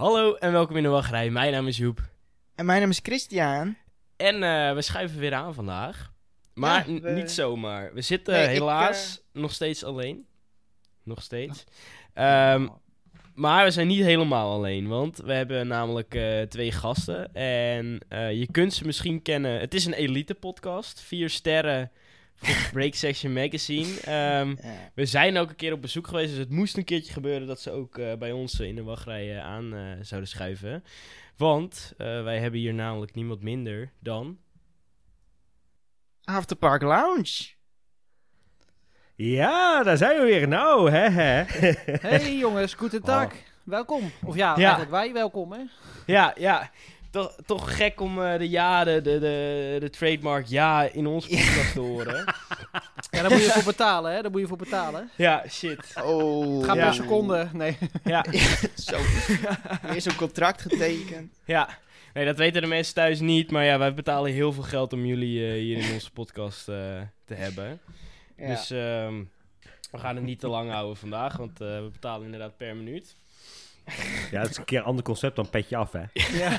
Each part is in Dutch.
Hallo en welkom in de wachtrij. Mijn naam is Joep. En mijn naam is Christian. En eh, we schuiven weer aan vandaag. Maar Ja, n- we- niet zomaar. We zitten Nee, ik, helaas nog steeds alleen. Nog steeds. Ehm, maar we zijn niet helemaal alleen, want we hebben namelijk eh, twee gasten. En eh, je kunt ze misschien kennen. Het is een elite podcast. Vier sterren Break Section Magazine. Ehm, Ja. we zijn ook een keer op bezoek geweest, dus het moest een keertje gebeuren dat ze ook eh, bij ons in de wachtrij eh, aan eh, zouden schuiven. Want eh, wij hebben hier namelijk niemand minder dan... Afterpark Lounge. Ja, daar zijn we weer. Nou, hè, hè. Hey jongens, guten tag. Welkom. Of ja, Ja. eigenlijk wij welkom hè. Ja, ja, toch, toch gek om eh, de ja, de, de, de, de trademark ja in ons podcast te horen. Ja, daar moet je voor betalen hè, daar moet je voor betalen. Ja, shit. Oh. Het gaat Ja. per seconde. Nee. Ja, Zo. Weer zo'n contract getekend. ja. Nee, dat weten de mensen thuis niet, maar ja, wij betalen heel veel geld om jullie eh, hier in onze podcast eh, te hebben. Ja. Dus ehm, we gaan het niet te lang houden vandaag, want eh, we betalen inderdaad per minuut. Ja, het is een keer een ander concept dan petje af, hè. Ja.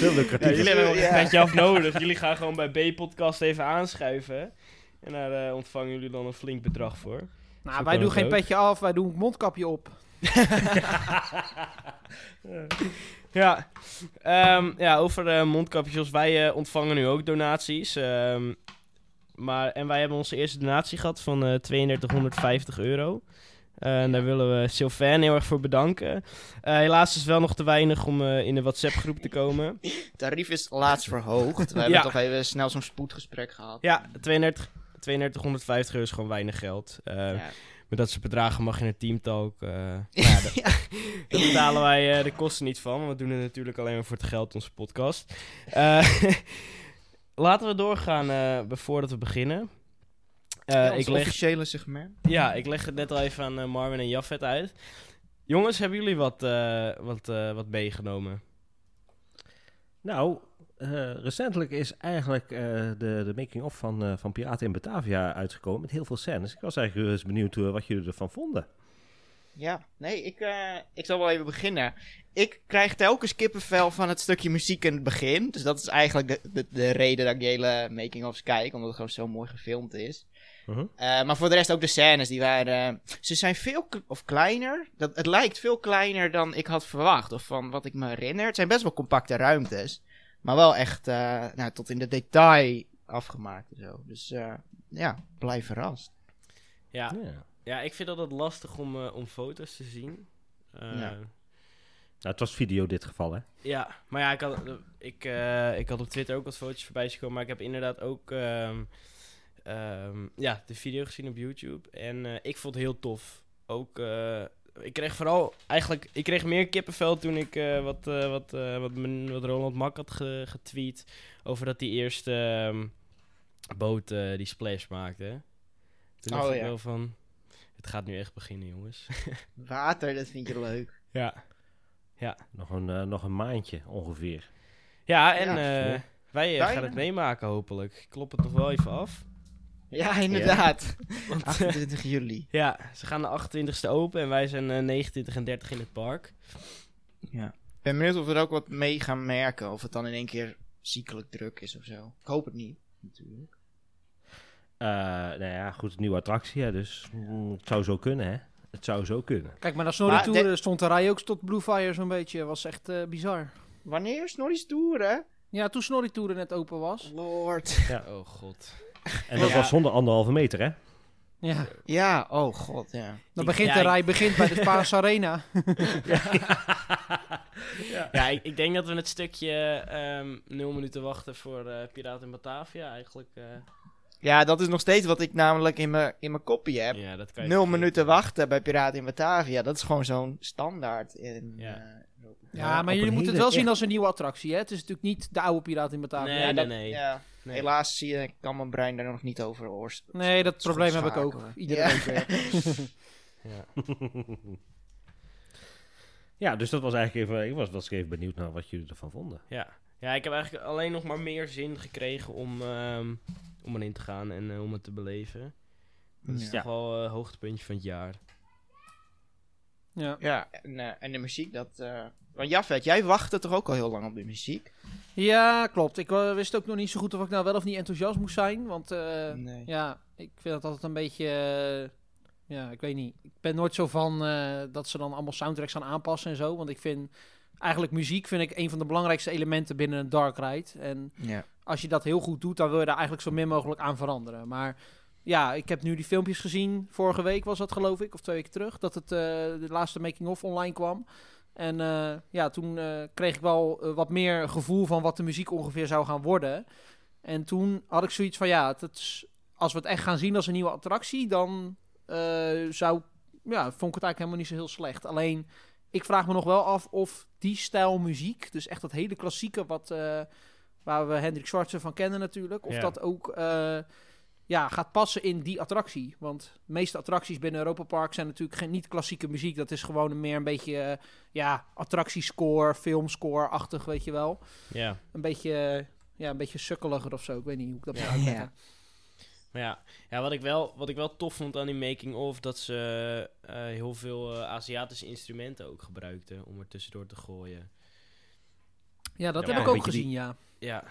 Veel Ja, jullie hebben Ja. een petje af nodig. Jullie gaan gewoon bij B-podcast even aanschuiven. En daar eh, ontvangen jullie dan een flink bedrag voor. Nou, wij doen geen ook. petje af, wij doen mondkapje op. Ja, Ehm, ja over eh, mondkapjes. Wij eh, ontvangen nu ook donaties. ehm, maar, en wij hebben onze eerste donatie gehad van eh 3250 euro. Eh, en daar willen we Sylvain heel erg voor bedanken. Eh, helaas is het wel nog te weinig om eh, in de WhatsApp-groep te komen. tarief is laatst verhoogd. We hebben Ja. toch even snel zo'n spoedgesprek gehad. Ja, 32, 3250 euro is gewoon weinig geld. Ja. Met dat soort bedragen mag je een teamtalk. eh ja, dat, daar betalen wij de kosten niet van. Want we doen het natuurlijk alleen maar voor het geld, onze podcast. Laten we doorgaan voordat we beginnen. Eh, Ja, ik, leg, officiële segment. ja, ik leg het net al even aan eh, Marvin en Jafet uit. Jongens, hebben jullie wat, eh, wat, eh, wat meegenomen? Nou, eh, recentelijk is eigenlijk eh, de, de making-of van, eh, van Piraten in Batavia uitgekomen met heel veel scènes. Ik was eigenlijk eens benieuwd wat jullie ervan vonden. Ja, nee, ik, eh, ik zal wel even beginnen. Ik krijg telkens kippenvel van het stukje muziek in het begin. Dus dat is eigenlijk de, de, de reden dat ik die hele making-ofs kijk. Omdat het gewoon zo mooi gefilmd is. Mhm. Eh, maar voor de rest ook de scènes, die waren... ze zijn veel of kleiner. Dat, het lijkt veel kleiner dan ik had verwacht. Of van wat ik me herinner. Het zijn best wel compacte ruimtes. Maar wel echt eh, nou, tot in de detail afgemaakt en zo. Dus eh, ja, blijf verrast. Ja, Ja. ja ik vind dat het lastig om, eh, om foto's te zien. Eh, Ja. Nou, het was video dit geval, hè. Ja, maar ja, ik had, ik, eh, ik had op Twitter ook wat foto's voorbij zien komen. Maar ik heb inderdaad ook ehm, ehm, ja, de video gezien op YouTube. En eh, ik vond het heel tof. Ook, eh, ik kreeg vooral eigenlijk, ik kreeg meer kippenvel toen ik eh, wat, eh, wat, eh, wat, men- wat Roland Mak had ge- getweet. Over dat die eerste ehm, boot eh, die splash maakte. Toen Oh, dacht ik ja. wel van, het gaat nu echt beginnen jongens. Water, dat vind je leuk. ja. Nog een, eh, nog een maandje ongeveer. Ja, en Ja, eh, ja. wij eh, gaan het meemaken hopelijk. Ik klop het nog wel even af. Ja, inderdaad. Want, eh, 28 juli. ja, ze gaan de 28e open en wij zijn eh, 29 en 30 in het park. Ja. Ik ben benieuwd of we er ook wat mee gaan merken. Of het dan in één keer ziekelijk druk is of zo. Ik hoop het niet, natuurlijk. Eh, nou ja, goed, nieuwe attractie, hè, dus mm, het zou zo kunnen, hè. Het zou zo kunnen. Kijk, maar naar Snorri Tour de- stond de rij ook tot Blue Fire zo'n beetje. Was echt eh, bizar. Wanneer Snorri's Tour, hè? Ja, toen Snorri Tour net open was. Lord. Oh god. En dat Ja. was zonder anderhalve meter, hè. Ja, Ja, oh god, ja. dan begint ja, de rij begint bij de Spaanse Arena. Ja, ik, ik denk dat we het stukje ehm 0 minuten wachten voor eh Piraten in Batavia eigenlijk... eh, Ja, dat is nog steeds wat ik namelijk in mijn in mijn kopie heb. ja, dat kan je Nul vergeten. minuten wachten bij Piraten in Batavia. Dat is gewoon zo'n standaard in Ja. eh, Europa. Ja, maar jullie moeten het wel zien als een nieuwe attractie. Hè? Het is natuurlijk niet de oude Piraat in Batavia. Nee, Ja, nee, dat- nee. Ja. Nee. Helaas zie je, kan mijn brein daar nog niet over oors. Nee, dat probleem heb ik ook. schakelen. Iedere Ja. week weer. Ja. Ja, dus dat was eigenlijk even... Ik was, was even benieuwd naar wat jullie ervan vonden. Ja. Ja, ik heb eigenlijk alleen nog maar meer zin gekregen om, ehm, om erin te gaan en eh, om het te beleven. Dat is Ja. toch wel een hoogtepuntje van het jaar. Ja. Ja, en, eh, en de muziek, dat... eh want Jafet, jij wachtte toch ook al heel lang op de muziek? ja, klopt. Ik eh, wist ook nog niet zo goed of ik nou wel of niet enthousiast moest zijn. Want eh, nee. ja, ik vind dat altijd een beetje... eh, ja, ik weet niet. Ik ben nooit zo van eh, dat ze dan allemaal soundtracks gaan aanpassen en zo. Want ik vind... Eigenlijk muziek vind ik een van de belangrijkste elementen binnen een dark ride. En Ja. als je dat heel goed doet, dan wil je daar eigenlijk zo min mogelijk aan veranderen. Maar ja, ik heb nu die filmpjes gezien. Vorige week was dat geloof ik, of twee weken terug, dat het eh, de laatste making-of online kwam. En eh, ja, toen eh, kreeg ik wel wat meer gevoel van wat de muziek ongeveer zou gaan worden. En toen had ik zoiets van, ja, is, als we het echt gaan zien als een nieuwe attractie, dan zou, ja, vond ik het eigenlijk helemaal niet zo heel slecht. Alleen, ik vraag me nog wel af of die stijl muziek, dus echt dat hele klassieke wat, eh, waar we Hendrik Schwarzer van kennen natuurlijk, of Ja. dat ook eh, ja, gaat passen in die attractie. Want de meeste attracties binnen Europa Park zijn natuurlijk geen, niet klassieke muziek. Dat is gewoon meer een beetje, eh, ja, attractiescore, filmscore-achtig, weet je wel. Ja. Een beetje, ja, een beetje sukkeliger of zo. Ik weet niet hoe ik dat Ja. moet uitleggen. Maar ja, ja wat, ik wel, wat ik wel tof vond aan die making-of, dat ze eh, heel veel eh, Aziatische instrumenten ook gebruikten om er tussendoor te gooien. Ja, dat Ja, heb ik ook die- gezien, ja. Ja,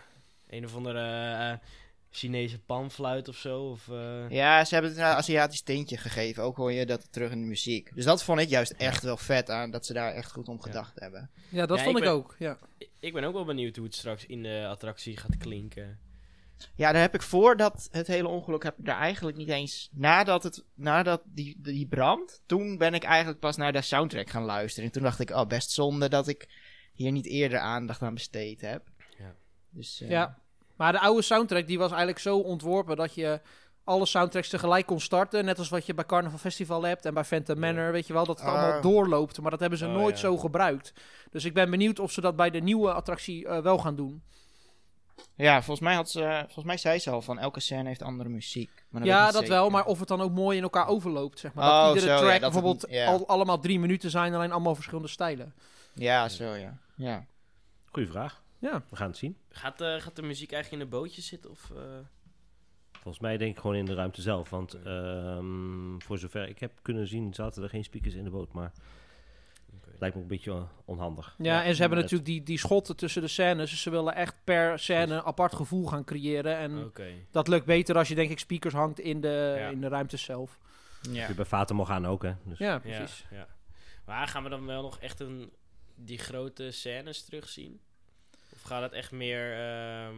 een of andere eh, Chinese panfluit of zo. Of, eh, Ja, ze hebben het een Aziatisch tintje gegeven. Ook hoor je dat terug in de muziek. Dus dat vond ik juist echt wel vet aan, dat ze daar echt goed om gedacht hebben. Ja, dat Ja, vond ik ik, ben- ook, ja. Ik ben ook wel benieuwd hoe het straks in de attractie gaat klinken. Ja, daar heb ik voordat het hele ongeluk heb ik daar eigenlijk niet eens. Nadat, het, nadat die, die brand, toen ben ik eigenlijk pas naar de soundtrack gaan luisteren. En toen dacht ik, oh, best zonde dat ik hier niet eerder aandacht aan besteed heb. Ja. Dus, eh, Ja, maar de oude soundtrack die was eigenlijk zo ontworpen dat je alle soundtracks tegelijk kon starten. Net als wat je bij Carnival Festival hebt en bij Phantom Ja. Manor, weet je wel, dat het Ah. allemaal doorloopt. Maar dat hebben ze Oh, nooit ja. zo gebruikt. Dus ik ben benieuwd of ze dat bij de nieuwe attractie eh, wel gaan doen. Ja, volgens mij, had ze, volgens mij zei ze al van elke scène heeft andere muziek. Maar ik Ja, dat zeker. wel, maar of het dan ook mooi in elkaar overloopt, zeg maar. Oh, dat iedere zo, ja, track dat bijvoorbeeld niet- ja. al, allemaal drie minuten zijn, alleen allemaal verschillende stijlen. Ja, zo ja. ja. Goeie vraag. Ja. We gaan het zien. Gaat, eh, gaat de muziek eigenlijk in de bootjes zitten? Of, eh? Volgens mij denk ik gewoon in de ruimte zelf. Want ehm, voor zover ik heb kunnen zien, zaten er geen speakers in de boot. Maar. Lijkt me een beetje eh, onhandig. Ja, en ze hebben natuurlijk die, die schotten tussen de scènes. Dus ze willen echt per scène een apart gevoel gaan creëren. En dat lukt beter als je denk ik speakers hangt in de, Ja. in de ruimte zelf. ja. Je bij Fata Morgana ook, hè? Dus Ja, Ja, precies. ja. Maar gaan we dan wel nog echt een, die grote scènes terugzien? Of gaat het echt meer... ehm,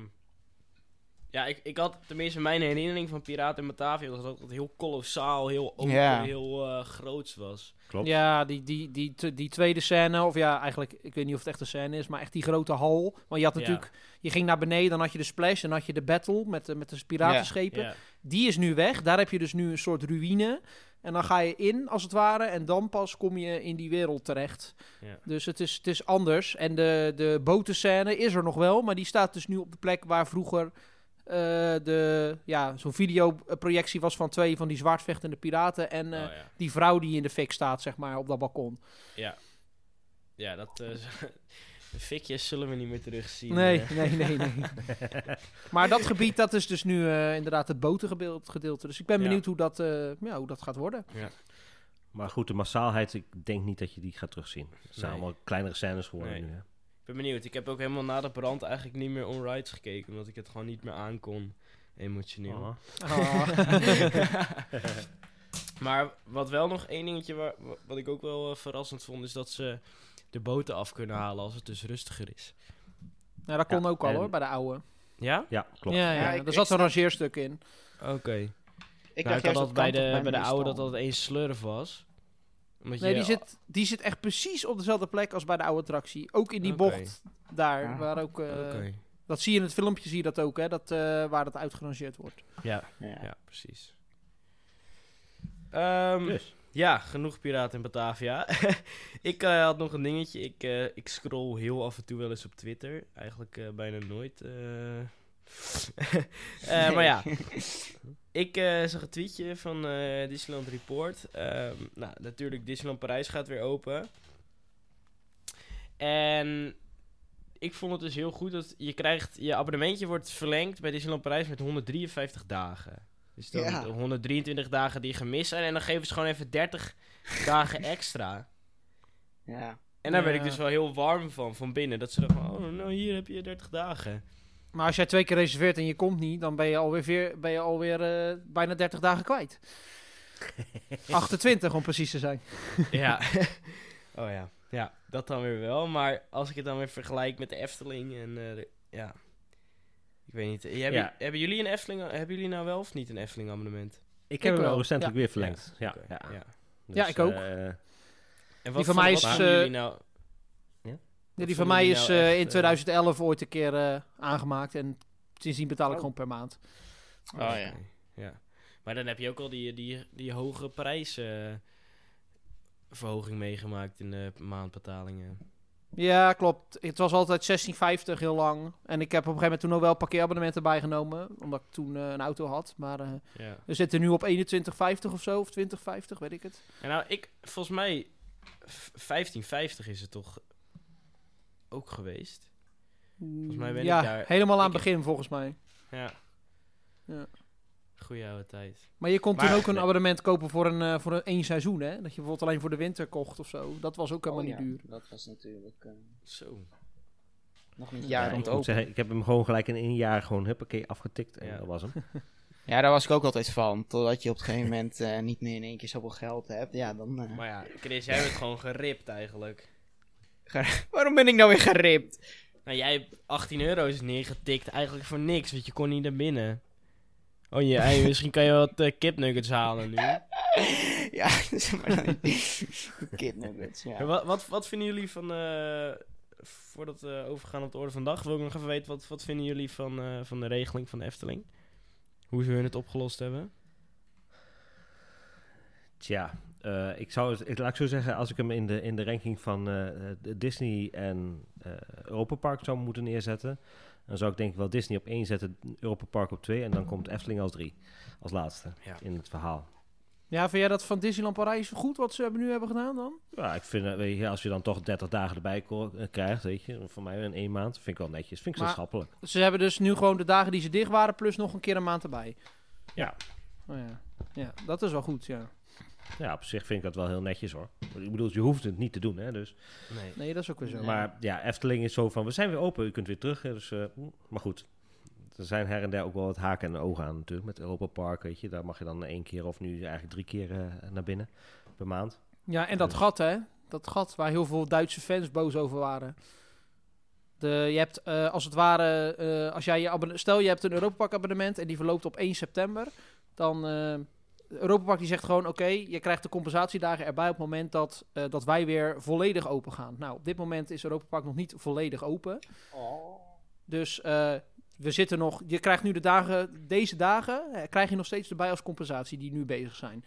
Ja, ik, ik had tenminste mijn herinnering van Piraten in Batavia... dat het heel kolossaal, heel open, heel eh groots was. klopt. Ja, die, die, die, die tweede scène, of ja, eigenlijk, ik weet niet of het echt een scène is, maar echt die grote hal. Want je had Ja. natuurlijk, je ging naar beneden, dan had je de splash en dan had je de battle met de, met de piratenschepen. Die is nu weg, daar heb je dus nu een soort ruïne. En dan ga je in, als het ware, en dan pas kom je in die wereld terecht. Ja. Dus het is, het is anders. En de, de botenscène is er nog wel, maar die staat dus nu op de plek waar vroeger eh, de, ja, zo'n videoprojectie was van twee van die zwaardvechtende piraten. En oh, ja. die vrouw die in de fik staat, zeg maar, op dat balkon. ja. Ja, dat... eh, de fikjes zullen we niet meer terugzien. Nee, nee, nee, nee. maar dat gebied, dat is dus nu eh, inderdaad het botengedeelte. Dus ik ben Ja. benieuwd hoe dat, eh, ja, hoe dat gaat worden. Maar goed, de massaalheid, ik denk niet dat je die gaat terugzien. Het zijn Nee. allemaal kleinere scènes geworden Nee. nu, hè? Ben benieuwd. Ik heb ook helemaal na de brand eigenlijk niet meer on rides gekeken... omdat ik het gewoon niet meer aankon, emotioneel. Oh. Maar wat wel nog één dingetje waar, wa- wat ik ook wel eh, verrassend vond, is dat ze de boten af kunnen halen als het dus rustiger is. nou, dat kon Ja, ook al en- hoor, bij de oude. Ja? Ja, klopt. Ja, ja, Ja, ik- er ik zat een rangeerstuk in. Oké. Ik Ik dacht dat bij de, bij de oude dat dat één slurf was. Omdat Nee, je- die zit, die zit echt precies op dezelfde plek als bij de oude attractie. Ook in die bocht daar, Ah. waar ook... eh. Dat zie je in het filmpje, zie je dat ook, hè, dat, eh, waar dat uitgerangeerd wordt. Ja, Ja. ja, precies. Ehm, Dus. Ja, genoeg Piraten in Batavia. ik eh, had nog een dingetje. Ik, eh, ik scroll heel af en toe wel eens op Twitter. Eigenlijk bijna nooit. eh. Maar ja, ik eh, zag een tweetje van eh, Disneyland Report. Ehm, nou, natuurlijk, Disneyland Parijs gaat weer open. En ik vond het dus heel goed dat je krijgt... Je abonnementje wordt verlengd bij Disneyland Parijs met 153 dagen. Dus dan Ja. de 123 dagen die gemist zijn. En dan geven ze gewoon even 30 dagen extra. Ja. En daar werd ik Ja. dus wel heel warm van, van binnen. Dat ze dachten van, oh, nou hier heb je 30 dagen. Maar als jij twee keer reserveert en je komt niet, dan ben je alweer, veer, ben je alweer eh, bijna 30 dagen kwijt. 28 om precies te zijn. ja. oh ja. Ja, dat dan weer wel. Maar als ik het dan weer vergelijk met de Efteling en eh, de- ja. Ik weet niet. Hebben, Ja. hebben jullie een Efteling, hebben jullie nou wel of niet een Efteling abonnement? Ik heb Ik hem wel, al recentelijk ja. weer verlengd. Ja, ja. ja. Dus, Ja, ik ook. eh, En Die wat van vo- mij is, nou... Ja, die van mij is nou eh, echt, in eh, 2011 ooit een keer eh, aangemaakt. En sindsdien betaal ik Oh. gewoon per maand. Oh ja. Ja. Maar dan heb je ook al die, die, die hoge prijsverhoging meegemaakt in de maandbetalingen. Ja, klopt. Het was altijd 16,50 heel lang. En ik heb op een gegeven moment toen ook wel parkeerabonnementen bijgenomen. Omdat ik toen eh, een auto had. Maar eh, Ja. we zitten nu op 21,50 of zo. Of 20,50, weet ik het. En nou, ik, volgens mij, v- 1550 is het toch ook geweest? Volgens mij ben ja, ik daar- helemaal aan het begin volgens mij. Ja. Ja. Goeie oude tijd. Maar je kon Maar- toen ook een nee. abonnement kopen voor een, eh, voor een één seizoen, hè? Dat je bijvoorbeeld alleen voor de winter kocht of zo. Dat was ook helemaal Oh, niet ja, duur. Dat was natuurlijk eh, Zo. nog niet ja, jaar ik rond moet open. zeggen, ik heb hem gewoon gelijk in één jaar gewoon huppakee afgetikt. En Ja. dat was hem. Ja, daar was ik ook altijd van. Totdat je op een gegeven moment eh, niet meer in één keer zoveel geld hebt. Ja, dan... eh, Maar ja, Chris, jij bent gewoon geript eigenlijk. Waarom ben ik nou weer geript? Nou, jij hebt 18 euro's neergetikt eigenlijk voor niks, want je kon niet naar binnen. Oh ja, en misschien kan je wat eh, kipnuggets halen nu. ja, zeg maar Maar ja. Wat, wat, wat vinden jullie van, eh, voordat we overgaan op de orde van de dag, wil ik nog even weten, wat, wat vinden jullie van, eh, van de regeling van de Efteling? Hoe ze hun het opgelost hebben? Tja, eh, ik zou, het- ik, laat ik zo zeggen, als ik hem in de, in de ranking van eh, Disney en eh Europa Park zou moeten neerzetten, dan zou ik denk ik wel Disney op één zetten, Europa Park op twee en dan komt Efteling als drie, als laatste Ja. in het verhaal. Ja, vind jij dat van Disneyland Parijs goed wat ze nu hebben gedaan dan? Ja, ik vind, weet je, als je dan toch 30 dagen erbij krijgt, weet je, voor mij in één maand, vind ik wel netjes, vind ik zo Maar- schappelijk. Ze hebben dus nu gewoon de dagen die ze dicht waren, plus nog een keer een maand erbij. Ja. Oh ja. ja, dat is wel goed, ja. Ja, op zich vind ik dat wel heel netjes hoor. Ik bedoel, je hoeft het niet te doen, hè, dus. Nee. Nee, dat is ook weer zo. Maar ja, Efteling is zo van, we zijn weer open, u kunt weer terug. hè, Dus, eh, maar goed, er zijn her en der ook wel wat haken en ogen aan natuurlijk. Met Europa Park, weet je, daar mag je dan één keer of nu eigenlijk drie keer eh, naar binnen per maand. Ja, en dat Dus- gat, hè? Dat gat waar heel veel Duitse fans boos over waren. De, je hebt eh, als het ware, eh, als jij je abonne- stel je hebt een Europa Park abonnement en die verloopt op 1 september, dan eh Europa Park die zegt gewoon, oké, je krijgt de compensatiedagen erbij op het moment dat, eh, dat wij weer volledig open gaan. Nou, op dit moment is Europa Park nog niet volledig open. Dus eh, we zitten nog. Je krijgt nu de dagen, deze dagen, eh, krijg je nog steeds erbij als compensatie die nu bezig zijn.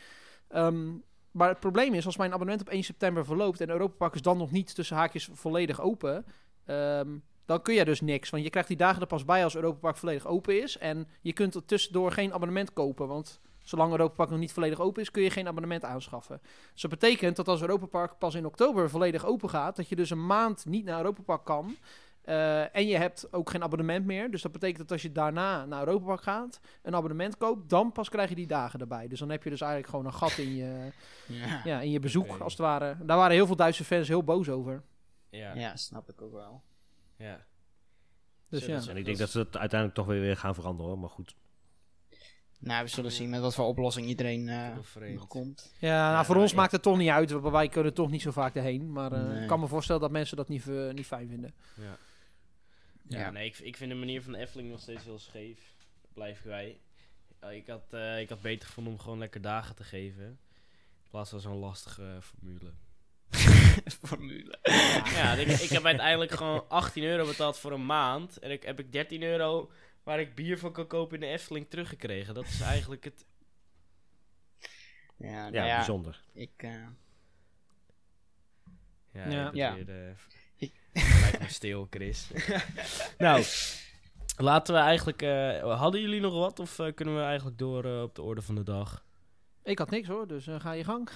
Ehm, maar het probleem is, als mijn abonnement op 1 september verloopt en Europa Park is dan nog niet tussen haakjes volledig open, ehm, dan kun je dus niks. Want je krijgt die dagen er pas bij als Europa Park volledig open is. En je kunt er tussendoor geen abonnement kopen, want zolang Europa Park nog niet volledig open is, kun je geen abonnement aanschaffen. Dus dat betekent dat als Europa Park pas in oktober volledig open gaat, dat je dus een maand niet naar Europa Park kan. Eh, en je hebt ook geen abonnement meer. Dus dat betekent dat als je daarna naar Europa Park gaat, een abonnement koopt, dan pas krijg je die dagen erbij. Dus dan heb je dus eigenlijk gewoon een gat in je, Ja. ja, in je bezoek, als het ware. Daar waren heel veel Duitse fans heel boos over. Ja. ja, snap ik ook wel. ja. Dus ja. dat En ik denk dat ze het uiteindelijk toch weer, weer gaan veranderen hoor, maar goed. Nou, we zullen zien met wat voor oplossing iedereen eh, nog komt. Ja, nou, Ja, voor ons ja. maakt het toch niet uit. want Wij kunnen toch niet zo vaak erheen. Maar eh, Nee. ik kan me voorstellen dat mensen dat niet, eh, niet fijn vinden. Ja. Ja, Ja. nee, ik, ik vind de manier van de Efteling nog steeds heel scheef. Blijf. Ja, Ik had, eh, ik had beter gevonden om gewoon lekker dagen te geven. In plaats van zo'n lastige formule. Formule. Ja, ik, ik heb uiteindelijk gewoon 18 euro betaald voor een maand. En ik heb ik 13 euro waar ik bier van kan kopen in de Efteling teruggekregen. Dat is eigenlijk het... Ja, nou Ja, ja, bijzonder. ik... eh, Ja, Ja. Ja. weer Lijkt me stil, Chris. nou, laten we eigenlijk... eh, hadden jullie nog wat? Of eh, kunnen we eigenlijk door eh, op de orde van de dag? Ik had niks hoor, dus eh, ga je gang.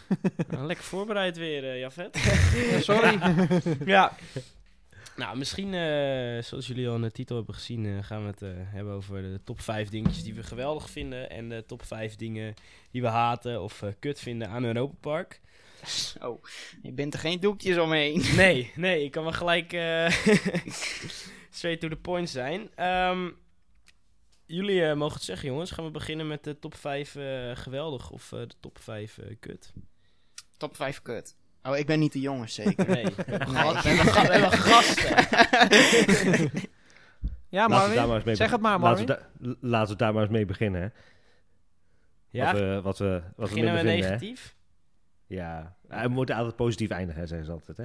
Nou, lekker voorbereid weer, eh Jafet. Ja, sorry. ja. Nou, misschien, eh, zoals jullie al in de titel hebben gezien, eh, gaan we het eh, hebben over de top 5 dingetjes die we geweldig vinden. En de top 5 dingen die we haten of kut vinden aan Europa Park. Zo, je bent er geen doekjes omheen. Nee, nee, ik kan wel gelijk straight to the point zijn. Ehm, jullie mogen het zeggen, jongens. Gaan we beginnen met de top 5 eh, geweldig of de top 5 eh, kut? Top 5 kut. Oh, ik ben niet de jongens, zeker. Nee. We, hebben, ga- we hebben gasten. Ja, Marvin, maar zeg het maar, laten we, Marvin. da- laten we daar maar eens mee beginnen. Hè. Ja, Wat we, wat we, wat we beginnen we vinden. Hè. negatief? Ja, we moeten altijd positief eindigen, hè, zeggen ze altijd. Hè.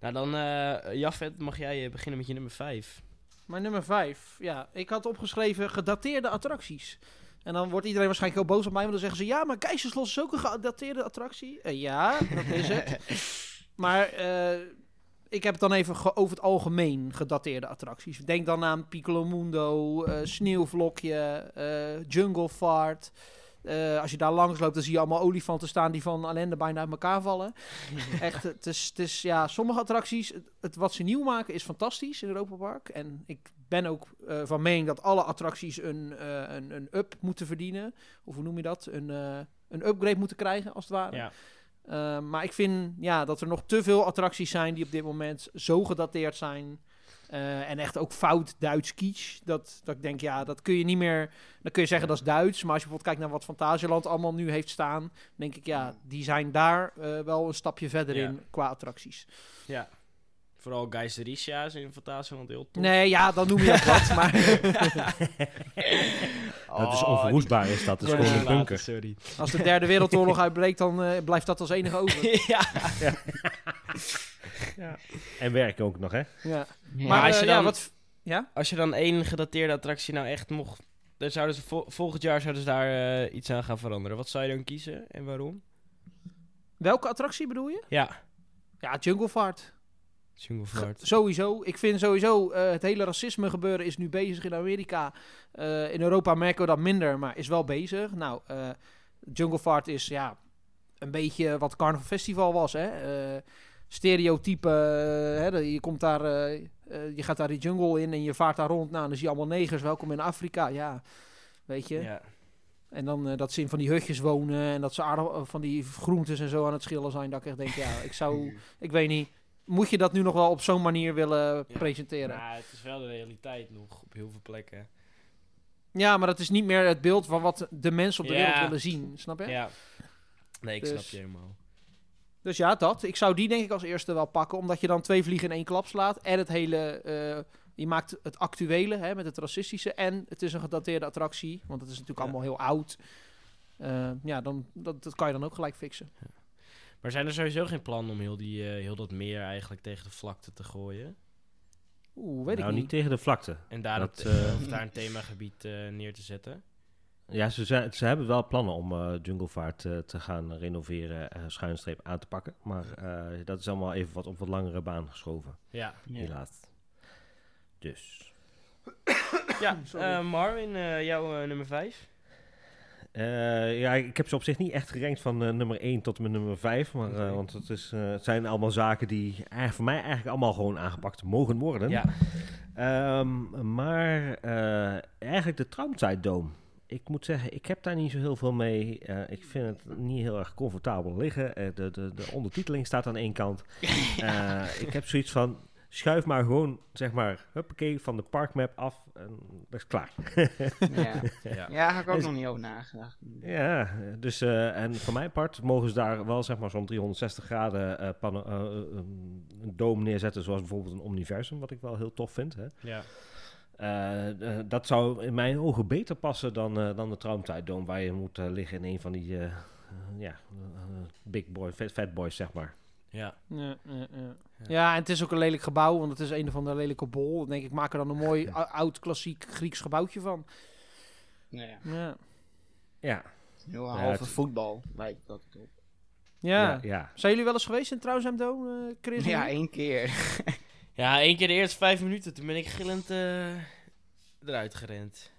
Nou, dan, eh Jafet, mag jij eh, beginnen met je nummer 5? Maar nummer 5, ja, ik had opgeschreven gedateerde attracties. En dan wordt iedereen waarschijnlijk heel boos op mij, want dan zeggen ze... Ja, maar Keizerslos is ook een gedateerde attractie. Eh, ja, dat is het. Maar eh, ik heb het dan even over het algemeen gedateerde attracties. Denk dan aan Piccolo Mundo, eh, Sneeuwvlokje, Jungle Fart. Als je daar langs loopt, dan zie je allemaal olifanten staan die van ellende bijna uit elkaar vallen. Echt, het is, het is ja, sommige attracties, het, het wat ze nieuw maken is fantastisch in Europa Park. En ik ben ook eh, van mening dat alle attracties een, eh, een, een up moeten verdienen. Of hoe noem je dat? Een, eh, een upgrade moeten krijgen, als het ware. Ja. Maar ik vind ja, dat er nog te veel attracties zijn die op dit moment zo gedateerd zijn. En echt ook fout Duits kitsch. Dat, dat ik denk, ja, dat kun je niet meer... Dan kun je zeggen dat is Duits. Maar als je bijvoorbeeld kijkt naar wat Fantasieland allemaal nu heeft staan... denk ik, ja, die zijn daar wel een stapje verder Ja. in qua attracties. Ja. Vooral Geisericia in Fantasieland heel tof. Nee, ja, dan noem je dat wat. Maar dat is onverwoestbaar, is dat. Dat is gewoon een laten, bunker. Sorry. als de derde wereldoorlog uitbreekt, dan eh, blijft dat als enige over. ja. En werken ook nog, hè? Ja. Ja. Maar als als je ja, dan- wat... Ja? Als je dan één gedateerde attractie nou echt mocht... Dan zouden ze vol- volgend jaar zouden ze daar eh, iets aan gaan veranderen. Wat zou je dan kiezen en waarom? Welke attractie bedoel je? Ja. Ja, Jungle Fart. Jungle. Sowieso. Ik vind sowieso eh, het hele racisme gebeuren is nu bezig in Amerika. Eh, in Europa merken we dat minder, maar is wel bezig. Nou, eh, Jungle Fart is ja een beetje wat Carnival Festival was. Hè? Stereotype. hè, je komt daar, je gaat daar die jungle in en je vaart daar rond. Nou, dan zie je allemaal negers. Welkom in Afrika. Ja, weet je. Ja. En dan dat ze in van die hutjes wonen en dat ze van die groentes en zo aan het schillen zijn. Dat ik echt denk, ja, ik zou, ik weet niet. Moet je dat nu nog wel op zo'n manier willen Ja. presenteren? Nou, het is wel de realiteit nog op heel veel plekken. Ja, maar dat is niet meer het beeld van wat de mensen op de Ja. wereld willen zien. Snap je? Ja. Nee, ik Dus- snap je helemaal. Dus ja, dat. Ik zou die denk ik als eerste wel pakken. Omdat je dan twee vliegen in één klap slaat. En het hele... eh, je maakt het actuele hè, met het racistische. En het is een gedateerde attractie. Want het is natuurlijk Ja. allemaal heel oud. Eh, ja, dan, dat, dat kan je dan ook gelijk fixen. Maar zijn er sowieso geen plannen om heel, die, eh, heel dat meer eigenlijk tegen de vlakte te gooien? Oeh, weet nou, ik niet niet. tegen de vlakte. En daar, Dat, het, eh, of daar een themagebied eh, neer te zetten? Ja, ze, zijn, ze hebben wel plannen om eh Junglevaart eh, te gaan renoveren en schuinstreep aan te pakken. Maar eh, dat is allemaal even wat op wat langere baan geschoven, Ja. Ja. helaas. Dus. Ja, eh, Marvin, eh, jouw eh, nummer 5? Eh, ja, ik heb ze op zich niet echt gerankt van eh, nummer 1 tot met nummer 5. Maar, eh, want het, is, het zijn allemaal zaken die voor mij eigenlijk allemaal gewoon aangepakt mogen worden. Ja. Ehm, maar eigenlijk de Traumtijddome. Ik moet zeggen, ik heb daar niet zo heel veel mee. Ik vind het niet heel erg comfortabel liggen. De, de, de ondertiteling staat aan één kant. Ik heb zoiets van, schuif maar gewoon, zeg maar, huppakee, van de parkmap af. En dat is klaar. Ja. ja. ja, had ik ook Is- nog niet over nagedacht. Ja, dus eh, en voor mijn part mogen ze daar wel zeg maar zo'n 360 graden eh, pano- eh, een een dome neerzetten, zoals bijvoorbeeld een Omniversum, wat ik wel heel tof vind. Hè. Ja. Dat zou in mijn ogen beter passen dan, eh, dan de Traumtijddome, waar je moet liggen in een van die ja, big boy, fat, fat boys, zeg maar. Ja. Ja, ja, ja. Ja. en het is ook een lelijk gebouw, want het is een of andere lelijke bol. Dan denk ik, maak er dan een mooi ou- oud klassiek Grieks gebouwtje van. Ja, ja. Ja. Ja, Heel Ja, halve het- voetbal lijkt dat op. Ja. ja, ja. Zijn jullie wel eens geweest in Trouwsem Dome, eh, Chris? Ja, één keer. Ja, één keer de eerste vijf minuten, toen ben ik gillend eh, eruit gerend.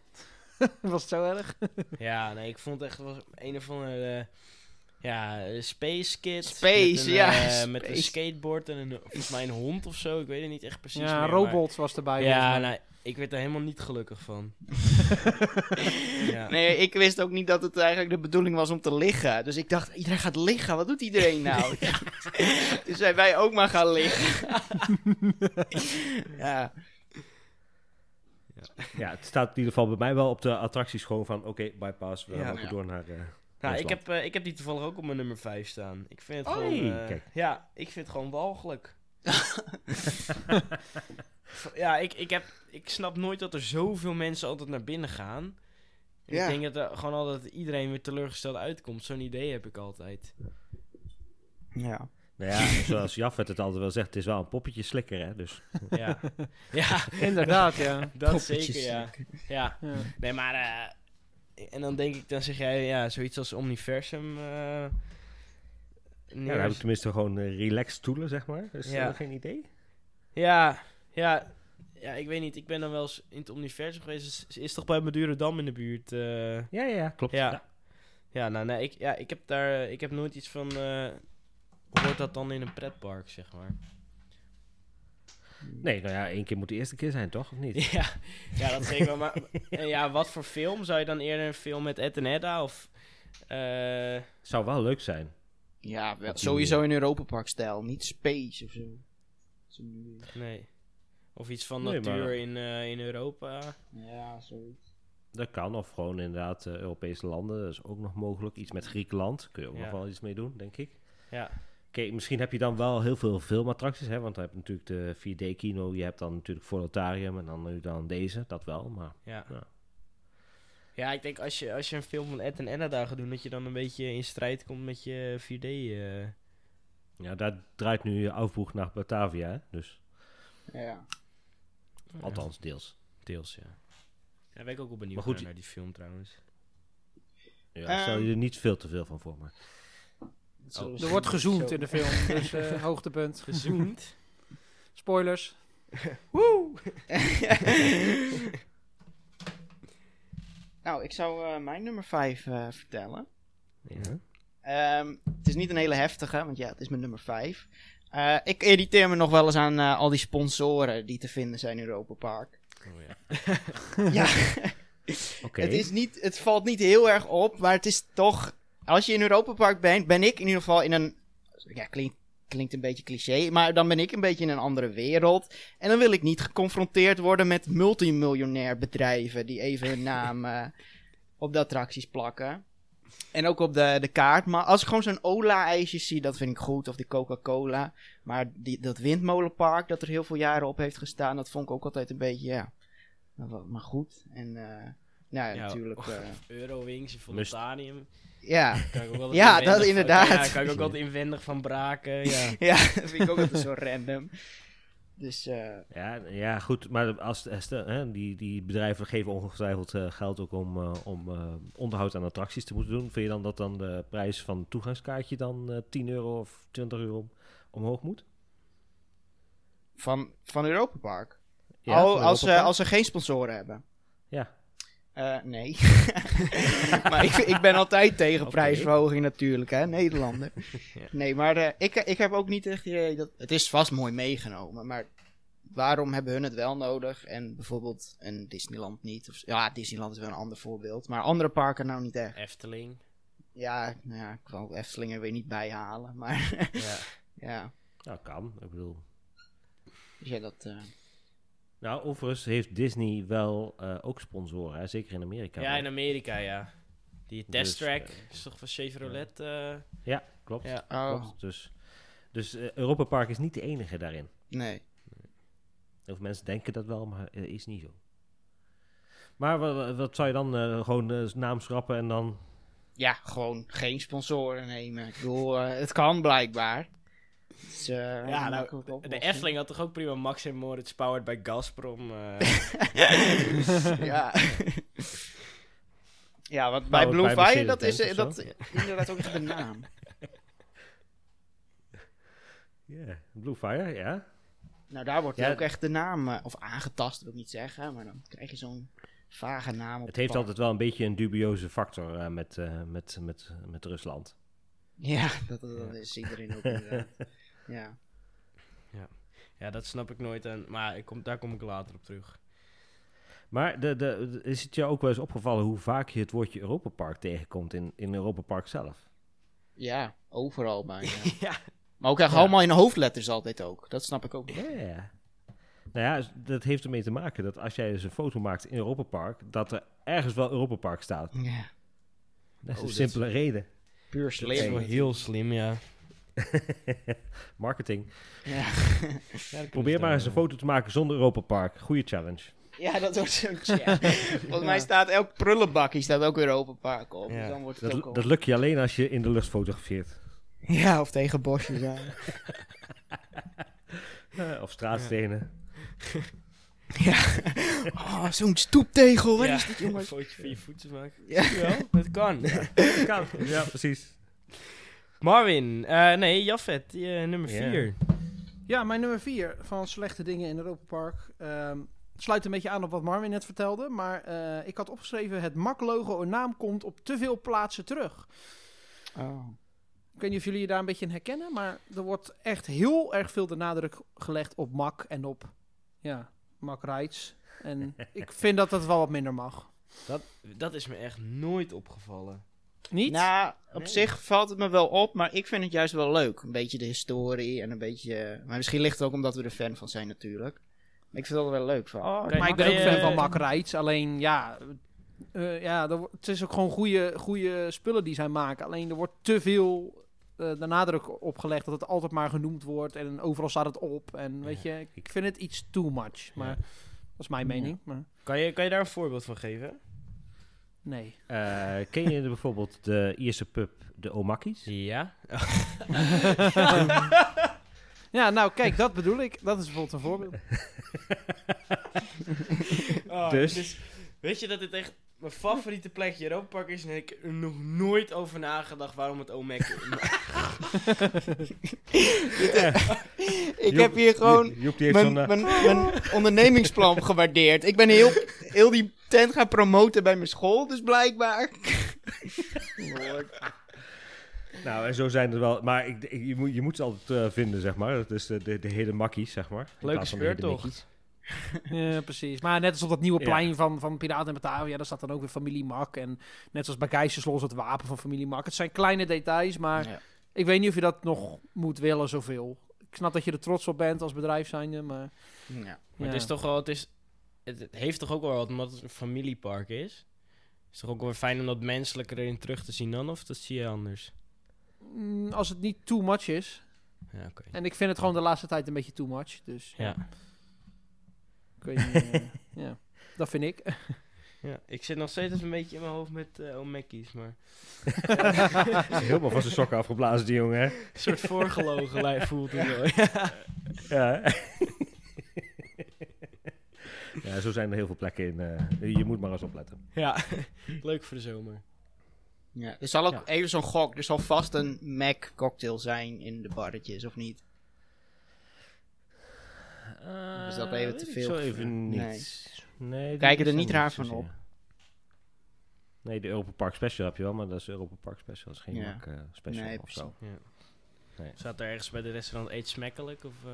Was het zo erg? ja, nee, ik vond het echt was een of andere... eh, Ja, eh, Space Kids. Space, met een, ja, eh, Met een skateboard en een, volgens mij een hond of zo. Ik weet het niet echt precies Ja, meer, Robot was erbij. maar- Ja, nou, ik werd er helemaal niet gelukkig van. ja. Nee, ik wist ook niet dat het eigenlijk de bedoeling was om te liggen. Dus ik dacht, iedereen gaat liggen. Wat doet iedereen nou? dus zijn wij ook maar gaan liggen. ja. Ja, het staat in ieder geval bij mij wel op de attracties gewoon van... Oké, bypass, we Ja. Ja. door naar... eh, Nou, ik heb, eh, ik heb die toevallig ook op mijn nummer 5 staan. Ik vind het Oh, gewoon... eh, kijk. Ja, ik vind het gewoon walgelijk. ja, ik, ik, heb, ik snap nooit dat er zoveel mensen altijd naar binnen gaan. Ja. Ik denk dat er gewoon altijd iedereen weer teleurgesteld uitkomt. Zo'n idee heb ik altijd. Ja. Nou ja, zoals Jafet het altijd wel zegt, het is wel een poppetje slikker, hè. Dus Ja, ja Inderdaad, ja. dat Poppetjes zeker, ja. ja. ja. Nee, maar... eh, en dan denk ik, dan zeg jij, ja, zoiets als Omniversum... eh ja, dan heb ik tenminste gewoon eh, relaxed stoelen, zeg maar. Dus Ja. eh, geen idee. Ja, ja, ja, ik weet niet. Ik ben dan wel eens in het universum geweest. Is, is toch bij Madurodam in de buurt? Ja, ja, ja, klopt. ja. ja. nou nee, ik, ja, ik heb daar, ik heb nooit iets van. hoort dat dan in een pretpark, zeg maar? Nee, nou ja, één keer moet de eerste keer zijn, toch? Of niet? ja, ja, dat zeker wel. Maar en ja, wat voor film zou je dan eerder een film met Ed en Edda of? eh, Zou wel leuk zijn. Ja, wel, sowieso in Europa Park stijl. Niet space of zo. Nee. Of iets van Nee, natuur maar- in, eh, in Europa. Ja, zoiets. Dat kan, of gewoon inderdaad eh, Europese landen. Dat is ook nog mogelijk. Iets met Griekenland. Kun je ook Ja. nog wel iets mee doen, denk ik. Ja, Oké, misschien heb je dan wel heel veel filmattracties, hè? Want dan heb je natuurlijk de 4D-kino. Je hebt dan natuurlijk Volotarium en dan nu dan deze. Dat wel, maar... ja. Ja. Ja, ik denk als je, als je een film van Ed en Edda daar gaat doen, dat je dan een beetje in strijd komt met je 4D. eh. Ja, daar draait nu je afboeg naar Batavia, hè? Dus, Ja. althans, deels. Deels, ja. Daar ben ik ook wel benieuwd Maar goed, naar, naar die film trouwens. Ja, stel je er niet veel te veel van voor, maar... Zo- Er wordt gezoomd Zo. in de film, dus eh, hoogtepunt. Gezoend. Spoilers. nou, ik zou eh, mijn nummer 5 vertellen. Ja. Ehm, het is niet een hele heftige, want ja, het is mijn nummer 5. ik irriteer me nog wel eens aan eh, al die sponsoren die te vinden zijn in Europa Park. Oh, ja. ja, Oké. het, is niet, het valt niet heel erg op, maar het is toch... Als je in Europa Park bent, ben ik in ieder geval in een... Ja, klinkt, klinkt een beetje cliché, maar dan ben ik een beetje in een andere wereld. En dan wil ik niet geconfronteerd worden met multimiljonair bedrijven die even hun naam eh, op de attracties plakken. En ook op de, de kaart. Maar als ik gewoon zo'n Ola-ijsje zie, dat vind ik goed. Of die Coca-Cola. Maar die, dat windmolenpark dat er heel veel jaren op heeft gestaan, dat vond ik ook altijd een beetje, ja... Maar, goed. En, eh nou ja, Ja, natuurlijk... eh, Eurowings, Volantanium. Ja, Kan Ja, dat van- inderdaad. Ja, kan ik ook altijd inwendig van braken. Ja. ja, dat vind ik ook altijd zo random. Dus, eh, Ja, ja, goed, maar als, als de- hè, die, die bedrijven geven ongetwijfeld eh, geld ook om, eh, om eh, onderhoud aan attracties te moeten doen. Vind je dan dat dan de prijs van het toegangskaartje dan eh 10 euro of 20 euro omhoog moet? van, van Europa Park. Ja, van als, ze als ze geen sponsoren hebben. Ja. Eh, nee. maar ik, ik ben altijd tegen prijsverhoging natuurlijk, hè, Nederlander. Ja. Nee, maar eh, ik, ik heb ook niet echt idee dat... Het is vast mooi meegenomen, maar waarom hebben hun het wel nodig en bijvoorbeeld een Disneyland niet? Of, ja, Disneyland is wel een ander voorbeeld, maar andere parken nou niet echt. Efteling. Ja, nou ja, ik wil Eftelingen weer niet bijhalen, maar Ja. ja. Nou, kan. Ik bedoel... Dus ja, dat... eh, Nou, overigens heeft Disney wel eh, ook sponsoren, hè? zeker in Amerika. ja, wel. in Amerika, ja. Die test Dus, track eh, is toch van Chevrolet? eh, Ja, klopt. ja. oh, klopt. Dus, dus Europa Park is niet de enige daarin. nee. Heel veel mensen denken dat wel, maar is niet zo. Maar wa- wa- wat, zou je dan eh, gewoon naam schrappen en dan... Ja, gewoon geen sponsoren nemen. Ik bedoel, het kan blijkbaar. Het is, eh, Ja, nou, de. Efteling had toch ook prima Max en Moritz powered by Gazprom. eh. ja. ja, want bij Blue Fire, dat is, dat inderdaad ook echt de naam. Ja, Blue Fire, ja. Nou, daar wordt Ja. ook echt de naam, eh, of aangetast wil ik niet zeggen, maar dan krijg je zo'n vage naam op Het heeft park. altijd wel een beetje een dubieuze factor eh, met, eh, met, met, met Rusland. Ja, dat, dat, dat is iedereen ook inderdaad. Ja. Ja, dat snap ik nooit. En, maar ik kom, daar kom ik later op terug. Maar de, de, de- is het jou ook wel eens opgevallen hoe vaak je het woordje Europa Park tegenkomt in, in Europa Park zelf? ja, overal maar. Ja. ja. Maar ook echt Ja. allemaal in hoofdletters altijd ook. Dat snap ik ook. Ja. Nou ja, s- dat heeft ermee te maken dat als jij dus een foto maakt in Europa Park, dat er ergens wel Europa Park staat. Ja. Dat is Oh, een simpele reden. Puur Dat is slim. wel heel slim, ja. Marketing. Ja. Probeer maar eens een foto te maken zonder Europa Park. Goeie challenge. ja, dat wordt zo'n ja. Volgens mij staat elk prullenbakje staat ook weer open park op. Ja. Dus dan wordt het Dat, ook dat lukt je alleen als je in de lucht fotografeert. Ja, of tegen bosjes aan. Eh, of straatstenen. ja. Oh, zo'n stoeptegel. Wat ja, is dit, Een jongens? fotootje van je voeten maken. Ja. Ja, dat kan. Kan. Ja, precies. Marvin, eh, nee, Jafet, eh, nummer. 4. Ja, mijn nummer 4 van slechte dingen in Europa Park. ehm, sluit een beetje aan op wat Marvin net vertelde. Maar eh, ik had opgeschreven: het MAC-logo een naam komt op te veel plaatsen terug. Oh. Ik weet niet of jullie je daar een beetje in herkennen. Maar er wordt echt heel erg veel de nadruk gelegd op MAC en op ja, MAC Rides. En ik vind dat dat wel wat minder mag. Dat, dat is me echt nooit opgevallen. Niet? Nou, op Nee. zich valt het me wel op, maar ik vind het juist wel leuk. Een beetje de historie en een beetje... Maar misschien ligt het ook omdat we er fan van zijn natuurlijk. Maar ik vind het wel leuk van. Oh, Kijk, maar ik ben ook fan van MAC Rides. Alleen ja, eh, ja er het is ook gewoon goede, goede spullen die zij maken. Alleen er wordt te veel eh, de nadruk opgelegd dat het altijd maar genoemd wordt. En overal staat het op. En weet je, ik vind het iets too much. Maar Ja. dat is mijn Ja. mening. Maar Kan je, kan je daar een voorbeeld van geven? Nee. Eh, ken je bijvoorbeeld de Ierse pub, de Omakis? Ja. Ja, nou kijk, dat bedoel ik. Dat is bijvoorbeeld een voorbeeld. Oh, Dus? is- weet je dat dit echt mijn favoriete plekje in Europa Park is? En ik heb er nog nooit over nagedacht waarom het Omek is. ik heb hier gewoon Joep, Joep, die heeft mijn, zo'n... eh, mijn, mijn ondernemingsplan gewaardeerd. Ik ben heel, heel die tent gaan promoten bij mijn school, dus blijkbaar. Nou, en zo zijn er wel... Maar ik, ik- je, moet, je moet ze altijd eh, vinden, zeg maar. Dat is de, de, de hele makkies, zeg maar. In Leuke plaats van de hele speurtocht. Mickeys. Ja, precies. Maar net als op dat nieuwe Ja. plein van, van Piraten en Batavia, daar staat dan ook weer familie Mak. En net zoals bij Geisterslos het wapen van familie Mak. Het zijn kleine details, maar Ja. ik weet niet of je dat nog moet willen zoveel. Ik snap dat je er trots op bent als bedrijf zijnde, maar... Ja. Maar het is toch wel, het, is, het, heeft toch ook wel wat, omdat het een familiepark is. Het is toch ook wel fijn om dat menselijke erin terug te zien dan, of dat zie je anders? Mm, als het niet too much is. Ja, oké. En ik vind het gewoon de laatste tijd een beetje too much. Dus ja, Eh, ja. Dat vind ik. ja. Ik zit nog steeds een beetje in mijn hoofd met uh, Omekkies, maar... Helemaal van zijn sokken afgeblazen, die jongen, hè? Een soort voorgelogen lijf voelt het wel. Ja. zo zijn er heel veel plekken in. eh, je moet maar eens opletten. ja, leuk voor de zomer. Ja. Er zal ook Ja. even zo'n gok, er zal vast een Mac cocktail zijn in de barretjes, of niet? Is dat even weet te ik veel Zo even niet. Nee. Nee. Kijken er niet raar van op. Nee, de Europa Park Special heb je wel, maar dat is de Europa Park Special. Dat is geen Ja. Mac, eh, special Nee, of precies. zo. Ja. Nee. Staat er ergens bij de restaurant eet smakkelijk? Of, eh?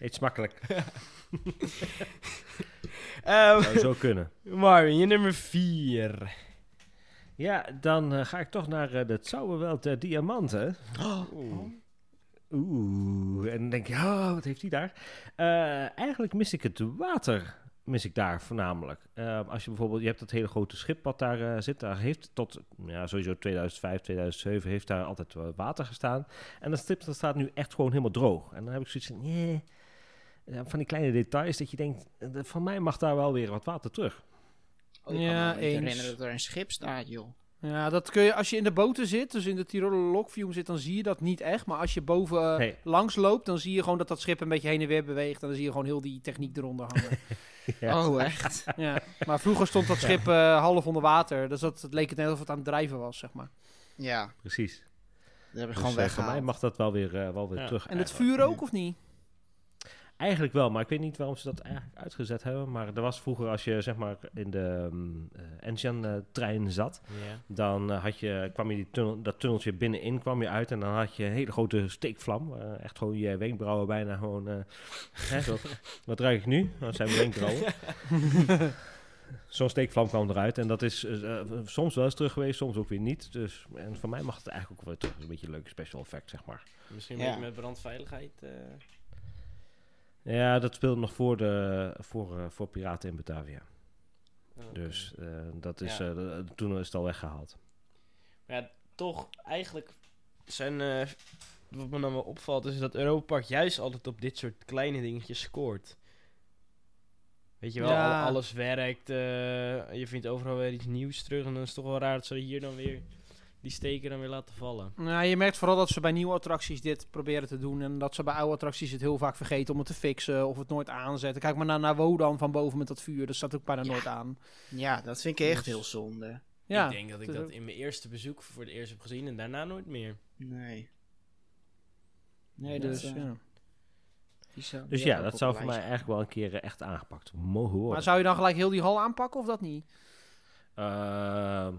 Eet smakkelijk. Eh, Zou zo kunnen. Marvin, je nummer 4. Ja, dan eh, ga ik toch naar uh, de Zauberwelt der Diamanten. Oeh. Oeh, en dan denk je, oh, wat heeft hij daar? Eh, eigenlijk mis ik het water, mis ik daar voornamelijk. Eh, als je bijvoorbeeld, je hebt dat hele grote schip wat daar eh, zit, daar heeft tot, ja, sowieso 2005, 2007 heeft daar altijd water gestaan. En dat schip dat staat nu echt gewoon helemaal droog. En dan heb ik zoiets van, van die kleine details dat je denkt, van mij mag daar wel weer wat water terug. Oh, ik Ja, kan me niet eens. herinneren dat er een schip staat, joh. Ja, dat kun je als je in de boten zit, dus in de Tiroler Lockview zit, dan zie je dat niet echt. Maar als je boven eh, Nee. langs loopt, dan zie je gewoon dat dat schip een beetje heen en weer beweegt. En dan zie je gewoon heel die techniek eronder hangen. Ja. Oh, echt? ja. Maar vroeger stond dat schip eh, half onder water. Dus dat, het leek het net alsof het aan het drijven was, zeg maar. Ja, Precies. dat heb ik Dus gewoon eh, voor mij mag dat wel weer, eh, wel weer Ja. terug. En het vuur ook, of niet? Eigenlijk wel, maar ik weet niet waarom ze dat eigenlijk uitgezet hebben. Maar er was vroeger, als je zeg maar in de um, trein zat, dan eh, had je, kwam je die tunnel, dat tunneltje binnenin, kwam je uit en dan had je een hele grote steekvlam. eh, echt gewoon je wenkbrauwen bijna gewoon... eh, hè, zo. Wat ruik ik nu? Dat zijn mijn wenkbrauwen. Zo'n steekvlam kwam eruit en dat is soms wel eens terug geweest, soms ook weer niet. Dus, en voor mij mag het eigenlijk ook wel terug. Een beetje een leuke special effect, zeg maar. Misschien een Ja. beetje met brandveiligheid. Ja, dat speelde nog voor, de, voor, eh, voor Piraten in Batavia. Oh. Dus eh, dat is, Ja. eh, de- toen is het al weggehaald. Maar ja, toch, eigenlijk zijn... eh, wat me dan wel opvalt, is dat Europa Park juist altijd op dit soort kleine dingetjes scoort. Weet je wel, Ja. alles werkt. eh, je vindt overal weer iets nieuws terug. En dan is het toch wel raar dat ze hier dan weer die steken dan weer laten vallen. Nou, je merkt vooral dat ze bij nieuwe attracties dit proberen te doen. En dat ze bij oude attracties het heel vaak vergeten om het te fixen of het nooit aanzetten. Kijk maar naar, naar Wodan van boven met dat vuur. Dat staat ook bijna Ja. nooit aan. Ja, dat vind ik echt Dus- heel zonde. Ja, ik denk dat ik dat in mijn eerste bezoek voor het eerst heb gezien en daarna nooit meer. Nee. Nee, dat dus, eh, ja. zou- Dus ja, dat zou op voor mij eigenlijk wel een keer eh, echt aangepakt mogen worden. Maar zou je dan gelijk heel die hal aanpakken of dat niet? Ehm,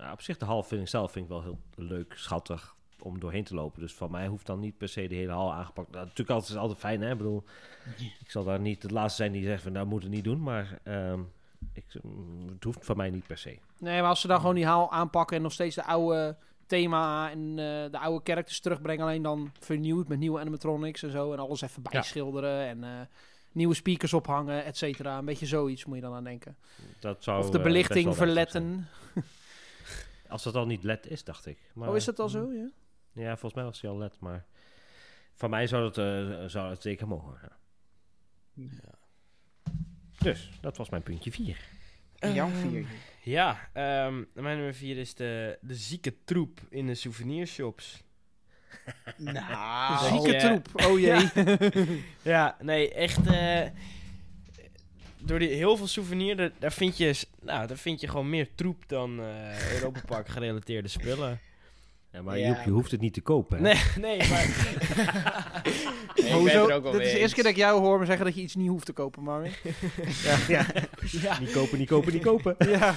nou, op zich, de hal vind ik zelf vind ik wel heel leuk, schattig om doorheen te lopen. Dus van mij hoeft dan niet per se de hele hal aangepakt. Nou, natuurlijk altijd, is altijd fijn, hè? Ik bedoel, ik zal daar niet de laatste zijn die zegt van, nou moet het niet doen. Maar ehm, ik, het hoeft van mij niet per se. Nee, maar als ze dan gewoon die haal aanpakken en nog steeds de oude thema en eh, de oude characters terugbrengen. Alleen dan vernieuwd met nieuwe animatronics en zo. En alles even bijschilderen en eh, nieuwe speakers ophangen, et cetera. Een beetje zoiets moet je dan aan denken. Dat zou, of de eh, belichting verletten. Als dat al niet LED is, dacht ik. Maar, oh, is dat al zo? Ja. Ja, volgens mij was hij al LED, maar van mij zou het, eh, zou het zeker mogen. Ja. Dus, dat was mijn puntje 4. En Jan Ehm, vier. Ja, ehm, mijn nummer 4 is de, de zieke troep in de souvenirshops. Nou, Zieke ja. troep. Oh jee. Ja, nee, echt. eh, door die heel veel souvenirs, daar, vind je, nou, daar vind je gewoon meer troep dan eh Europa Park gerelateerde spullen. Ja, maar Ja. Joep, je hoeft het niet te kopen. hè? Nee, nee, maar. Nee, ik ben Hoezo? het ook wel Dit is mee de eerste keer dat ik jou hoor me zeggen dat je iets niet hoeft te kopen, Marvin. Ja, ja. Ja. Niet kopen, niet kopen, niet kopen. ja.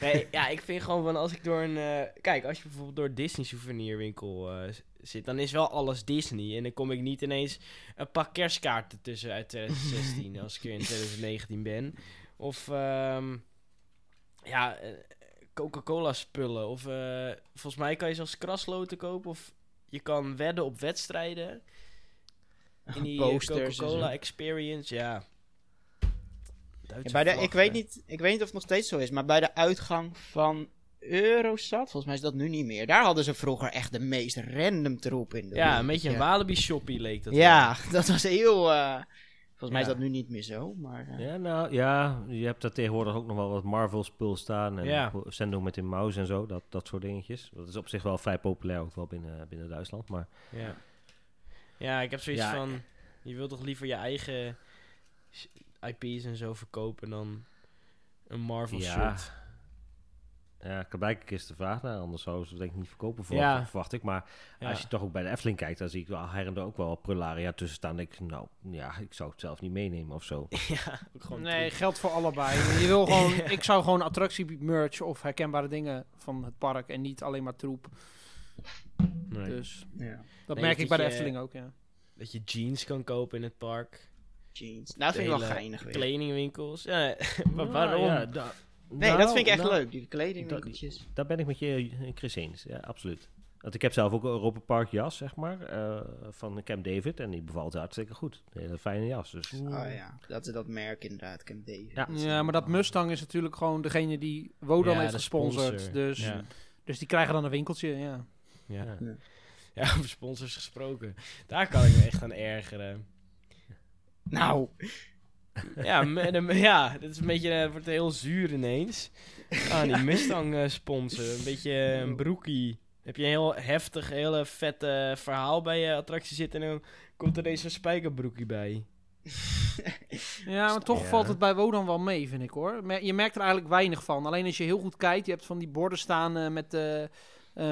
Nee, ja, ik vind gewoon van als ik door een. eh, kijk, als je bijvoorbeeld door een Disney souvenirwinkel eh, s- zit, dan is wel alles Disney. En dan kom ik niet ineens een pak kerstkaarten tussen uit 2016 als ik weer in 2019 ben. Of ehm, ja, eh, Coca-Cola spullen. Of eh, volgens mij kan je zelfs krasloten kopen. Of je kan wedden op wedstrijden. In die eh, Coca-Cola experience, ja. Bij de, ik, weet niet, ik weet niet of het nog steeds zo is, maar bij de uitgang van Eurosat, volgens mij is dat nu niet meer. Daar hadden ze vroeger echt de meest random troep in. de Ja, een beetje een Ja. Walibi shoppie leek dat wel. Ja, dat was heel... eh, volgens mij is dat nu niet meer zo, maar... eh, Ja, nou ja, je hebt daar tegenwoordig ook nog wel wat Marvel-spul staan. En Ja. Sendo met een mouse en zo, dat, dat soort dingetjes. Dat is op zich wel vrij populair, ook wel binnen, binnen Duitsland. Maar Ja. Ja, ik heb zoiets Ja. van... Je wilt toch liever je eigen IP's en zo verkopen dan een Marvel Ja, blijkbaar is de vraag naar. Anders zouden ze denk ik niet verkopen, voor, Ja. verwacht ik. Maar Ja. als je toch ook bij de Efteling kijkt, dan zie ik wel her en ook wel Prularia tussen staan. Ik, nou ja, ik zou het zelf niet meenemen of zo. ja, Nee, troep. geldt voor allebei. Je wil gewoon, ik zou gewoon attractie merch of herkenbare dingen van het park en niet alleen maar troep. Nee. Dus ja. dat Nee, merk ik bij de je- Efteling ook, ja. Dat je jeans kan kopen in het park. Jeans. Nou, dat vind ik wel geinig weer. Kledingwinkels. Ja, maar Ja, waarom? ja, Nee, nou, dat vind ik echt nou, leuk, die kledingwinkeltjes. Daar ben ik met je, eh, Chris, eens. Ja, absoluut. Want ik heb zelf ook een Europa Park jas, zeg maar, eh, van Camp David. En die bevalt hartstikke goed. Een hele fijne jas. Dus. Oh ja, dat is dat merk inderdaad, Camp David. Ja. Ja, maar dat Mustang is natuurlijk gewoon degene die Wodan Ja, heeft gesponsord. sponsor. Dus, Ja. dus die krijgen dan een winkeltje, ja. Ja. Ja. Ja. ja, over sponsors gesproken. Daar kan ik me echt aan ergeren. Nou, Ja, me- de- ja dit is een beetje, het wordt heel zuur ineens. Ah, die Mustang eh, sponsor. Een beetje een broekie. Heb je een heel heftig, hele vette verhaal bij je attractie zitten en dan komt er deze spijkerbroekie bij. Ja, maar toch Ja. valt het bij Wodan wel mee, vind ik hoor. Je merkt er eigenlijk weinig van. Alleen als je heel goed kijkt, je hebt van die borden staan eh, met, eh, eh,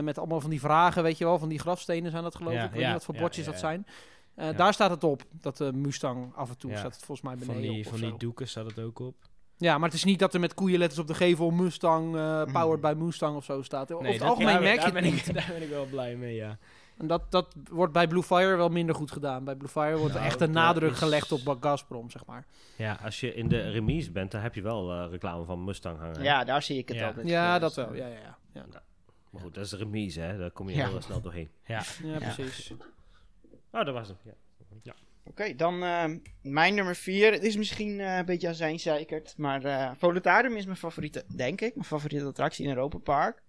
met allemaal van die vragen, weet je wel. Van die grafstenen zijn dat geloof Ja, ik. Ik weet ja, niet wat voor ja, bordjes ja, dat ja. zijn. Eh, Ja. Daar staat het op, dat de Mustang af en toe Ja. staat het volgens mij Van beneden die, op of van die doeken staat het ook op. Ja, maar het is niet dat er met koeienletters op de gevel Mustang, eh, powered by Mustang of zo staat. Over het dat- algemeen merk je daar het ben niet. ik, daar ben ik wel blij mee, ja. En dat, dat wordt bij Blue Fire wel minder goed gedaan. Bij Blue Fire wordt er Nou, echt een nadruk is- gelegd op Gazprom, zeg maar. Ja, Als je in de remise bent, dan heb je wel eh, reclame van Mustang hangen. Ja, daar zie ik het Ja. altijd. Ja, dat wel. Ja, ja, ja. ja. Maar goed, dat is de remise, hè. Daar kom je Ja. heel snel doorheen. ja. Ja, precies. Oh, dat was hem. Ja. Oké, dan eh, mijn nummer vier. Het is misschien eh, een beetje azijnzeikerd, maar eh Volutarium is mijn favoriete, denk ik, mijn favoriete attractie in Europa Park.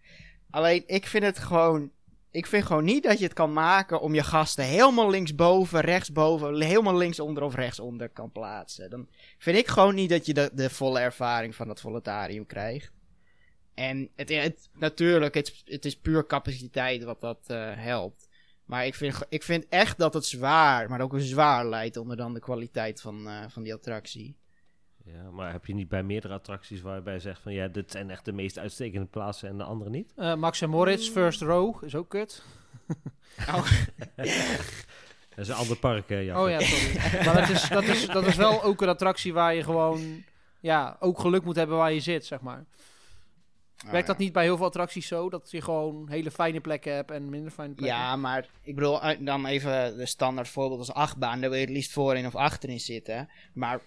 Alleen, ik vind het gewoon... Ik vind gewoon niet dat je het kan maken om je gasten helemaal linksboven, rechtsboven, helemaal linksonder of rechtsonder kan plaatsen. Dan vind ik gewoon niet dat je de, de volle ervaring van dat Volutarium krijgt. En het, het, natuurlijk, het, het is puur capaciteit wat dat eh, helpt. Maar ik vind, ik vind echt dat het zwaar, maar ook een zwaar leidt onder dan de kwaliteit van, eh, van die attractie. Ja, maar heb je niet bij meerdere attracties waarbij je zegt van ja, dit zijn echt de meest uitstekende plaatsen en de andere niet? Eh, Max en Moritz, First Row, is ook kut. Dat is een ander park, hè, Jacco. Oh ja, sorry. maar dat is, dat, is, dat is wel ook een attractie waar je gewoon... Ja, ook geluk moet hebben waar je zit, zeg maar. Werkt dat niet bij heel veel attracties zo? Dat je gewoon hele fijne plekken hebt en minder fijne plekken? Ja, maar ik bedoel, eh, dan even de standaard voorbeeld als achtbaan. Daar wil je het liefst voorin of achterin zitten. Maar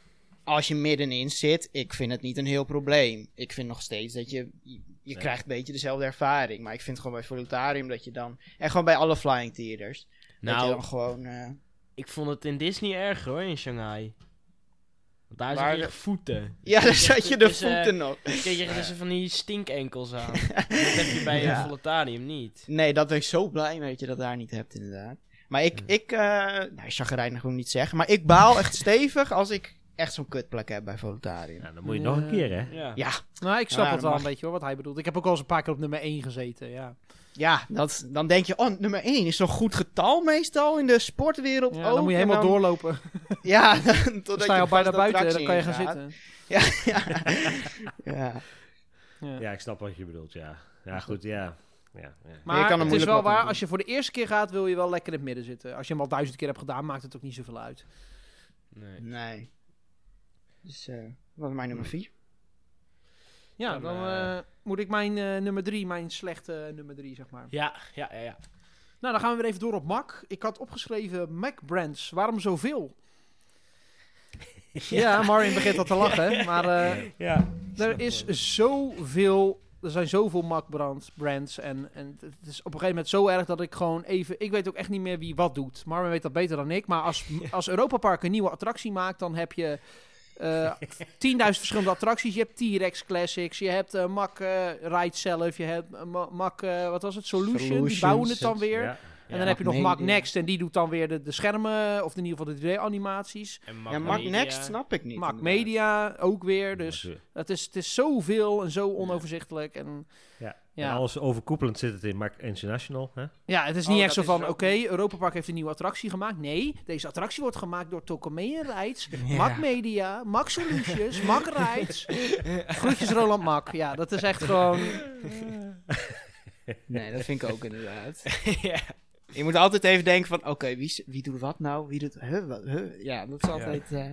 als je middenin zit, ik vind het niet een heel probleem. Ik vind nog steeds dat je, je, Nee. krijgt een beetje dezelfde ervaring. Maar ik vind gewoon bij Volutarium dat je dan, en gewoon bij alle Flying Theaters, dat je Nou, dan gewoon... eh, ik vond het in Disney erg hoor, in Shanghai. Want daar je de- voeten. ja, dan zat je de eh, voeten nog. Kijk, je hebt dus van die stinkenkels aan. dat heb je bij Ja. een Volutarium niet. Nee, dat ben ik zo blij mee dat je dat daar niet hebt, inderdaad. Maar ik, ik uh, nou, chagrijnig wil ik niet zeggen, maar ik baal echt stevig als ik echt zo'n kutplek heb bij Volutarium. Ja, dan moet je nog een keer, hè? Ja. Ja, Nou, ik snap het wel mag. een beetje hoor, wat hij bedoelt. Ik heb ook al eens een paar keer op nummer 1 gezeten, ja. Ja dat, dan denk je, oh, nummer 1 is zo'n goed getal meestal in de sportwereld ja ook. dan moet je helemaal dan- doorlopen. Ja, totdat Dan sta je al bijna de buiten, dan kan je gaan zitten. Ja, ja. ja. Ja. Ja, ik snap wat je bedoelt, ja. Ja, goed, ja. ja, ja. Je Maar kan het is wel waar, doen. als je voor de eerste keer gaat, wil je wel lekker in het midden zitten. Als je hem al duizend keer hebt gedaan, maakt het ook niet zoveel uit. Nee. Nee. Dus, eh wat is mijn nummer 4? Ja, Dan, dan eh, eh, moet ik mijn eh, nummer drie, mijn slechte nummer drie, zeg maar. Ja, ja, ja, ja. Nou, dan gaan we weer even door op Mac. Ik had opgeschreven Mac Brands. Waarom zoveel? ja, Marin begint al te lachen. Maar eh, ja. er is zoveel... Er zijn zoveel Mac brand, brands. En, en het is op een gegeven moment zo erg dat ik gewoon even... Ik weet ook echt niet meer wie wat doet. Marvin weet dat beter dan ik. Maar als, als Europa Park een nieuwe attractie maakt, dan heb je... eh 10.000 verschillende attracties. Je hebt T-Rex Classics. Je hebt eh Mac eh Ride zelf. Je hebt eh, Ma- Mac, eh, wat was het? Solution. Die bouwen het dan weer. Ja. En dan heb je nog Mac. Next en die doet dan weer de, de schermen, of in ieder geval de 3D-animaties. En Ja, Mac Media. Next snap ik niet. Mac. Media ook weer, dus het is, het is zoveel en zo onoverzichtelijk. En, Ja. Ja. En alles overkoepelend zit het in Mac International, hè? ja, het is Oh, niet echt zo van, oké, Europa Park heeft een nieuwe attractie gemaakt. Nee, deze attractie wordt gemaakt door Tokomee Rides, Ja. Mac Media, Mac Solutions, Mac Rides. Groetjes Roland Mac. Ja, dat is echt gewoon... Nee, dat vind ik ook inderdaad. ja. Je moet altijd even denken van, oké, wie, wie doet wat nou? Wie doet, huh, wat, huh? Ja, dat is altijd... eh,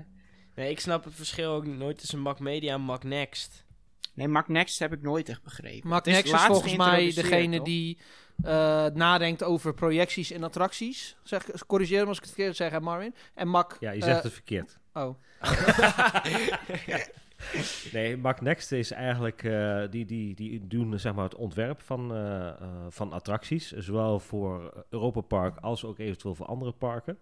Nee, ik snap het verschil ook nooit tussen Mac Media en Mac Next. Nee, Mac Next heb ik nooit echt begrepen. Mac is Next is volgens mij degene toch? die eh, nadenkt over projecties en attracties. Zeg, corrigeer me als ik het verkeerd zeg, hè, Marvin. En Mac... Ja, je eh, zegt het verkeerd. Oh, Nee, Mac Next is eigenlijk, eh, die, die, die doen zeg maar het ontwerp van, eh, eh, van attracties. Zowel voor Europa Park als ook eventueel voor andere parken.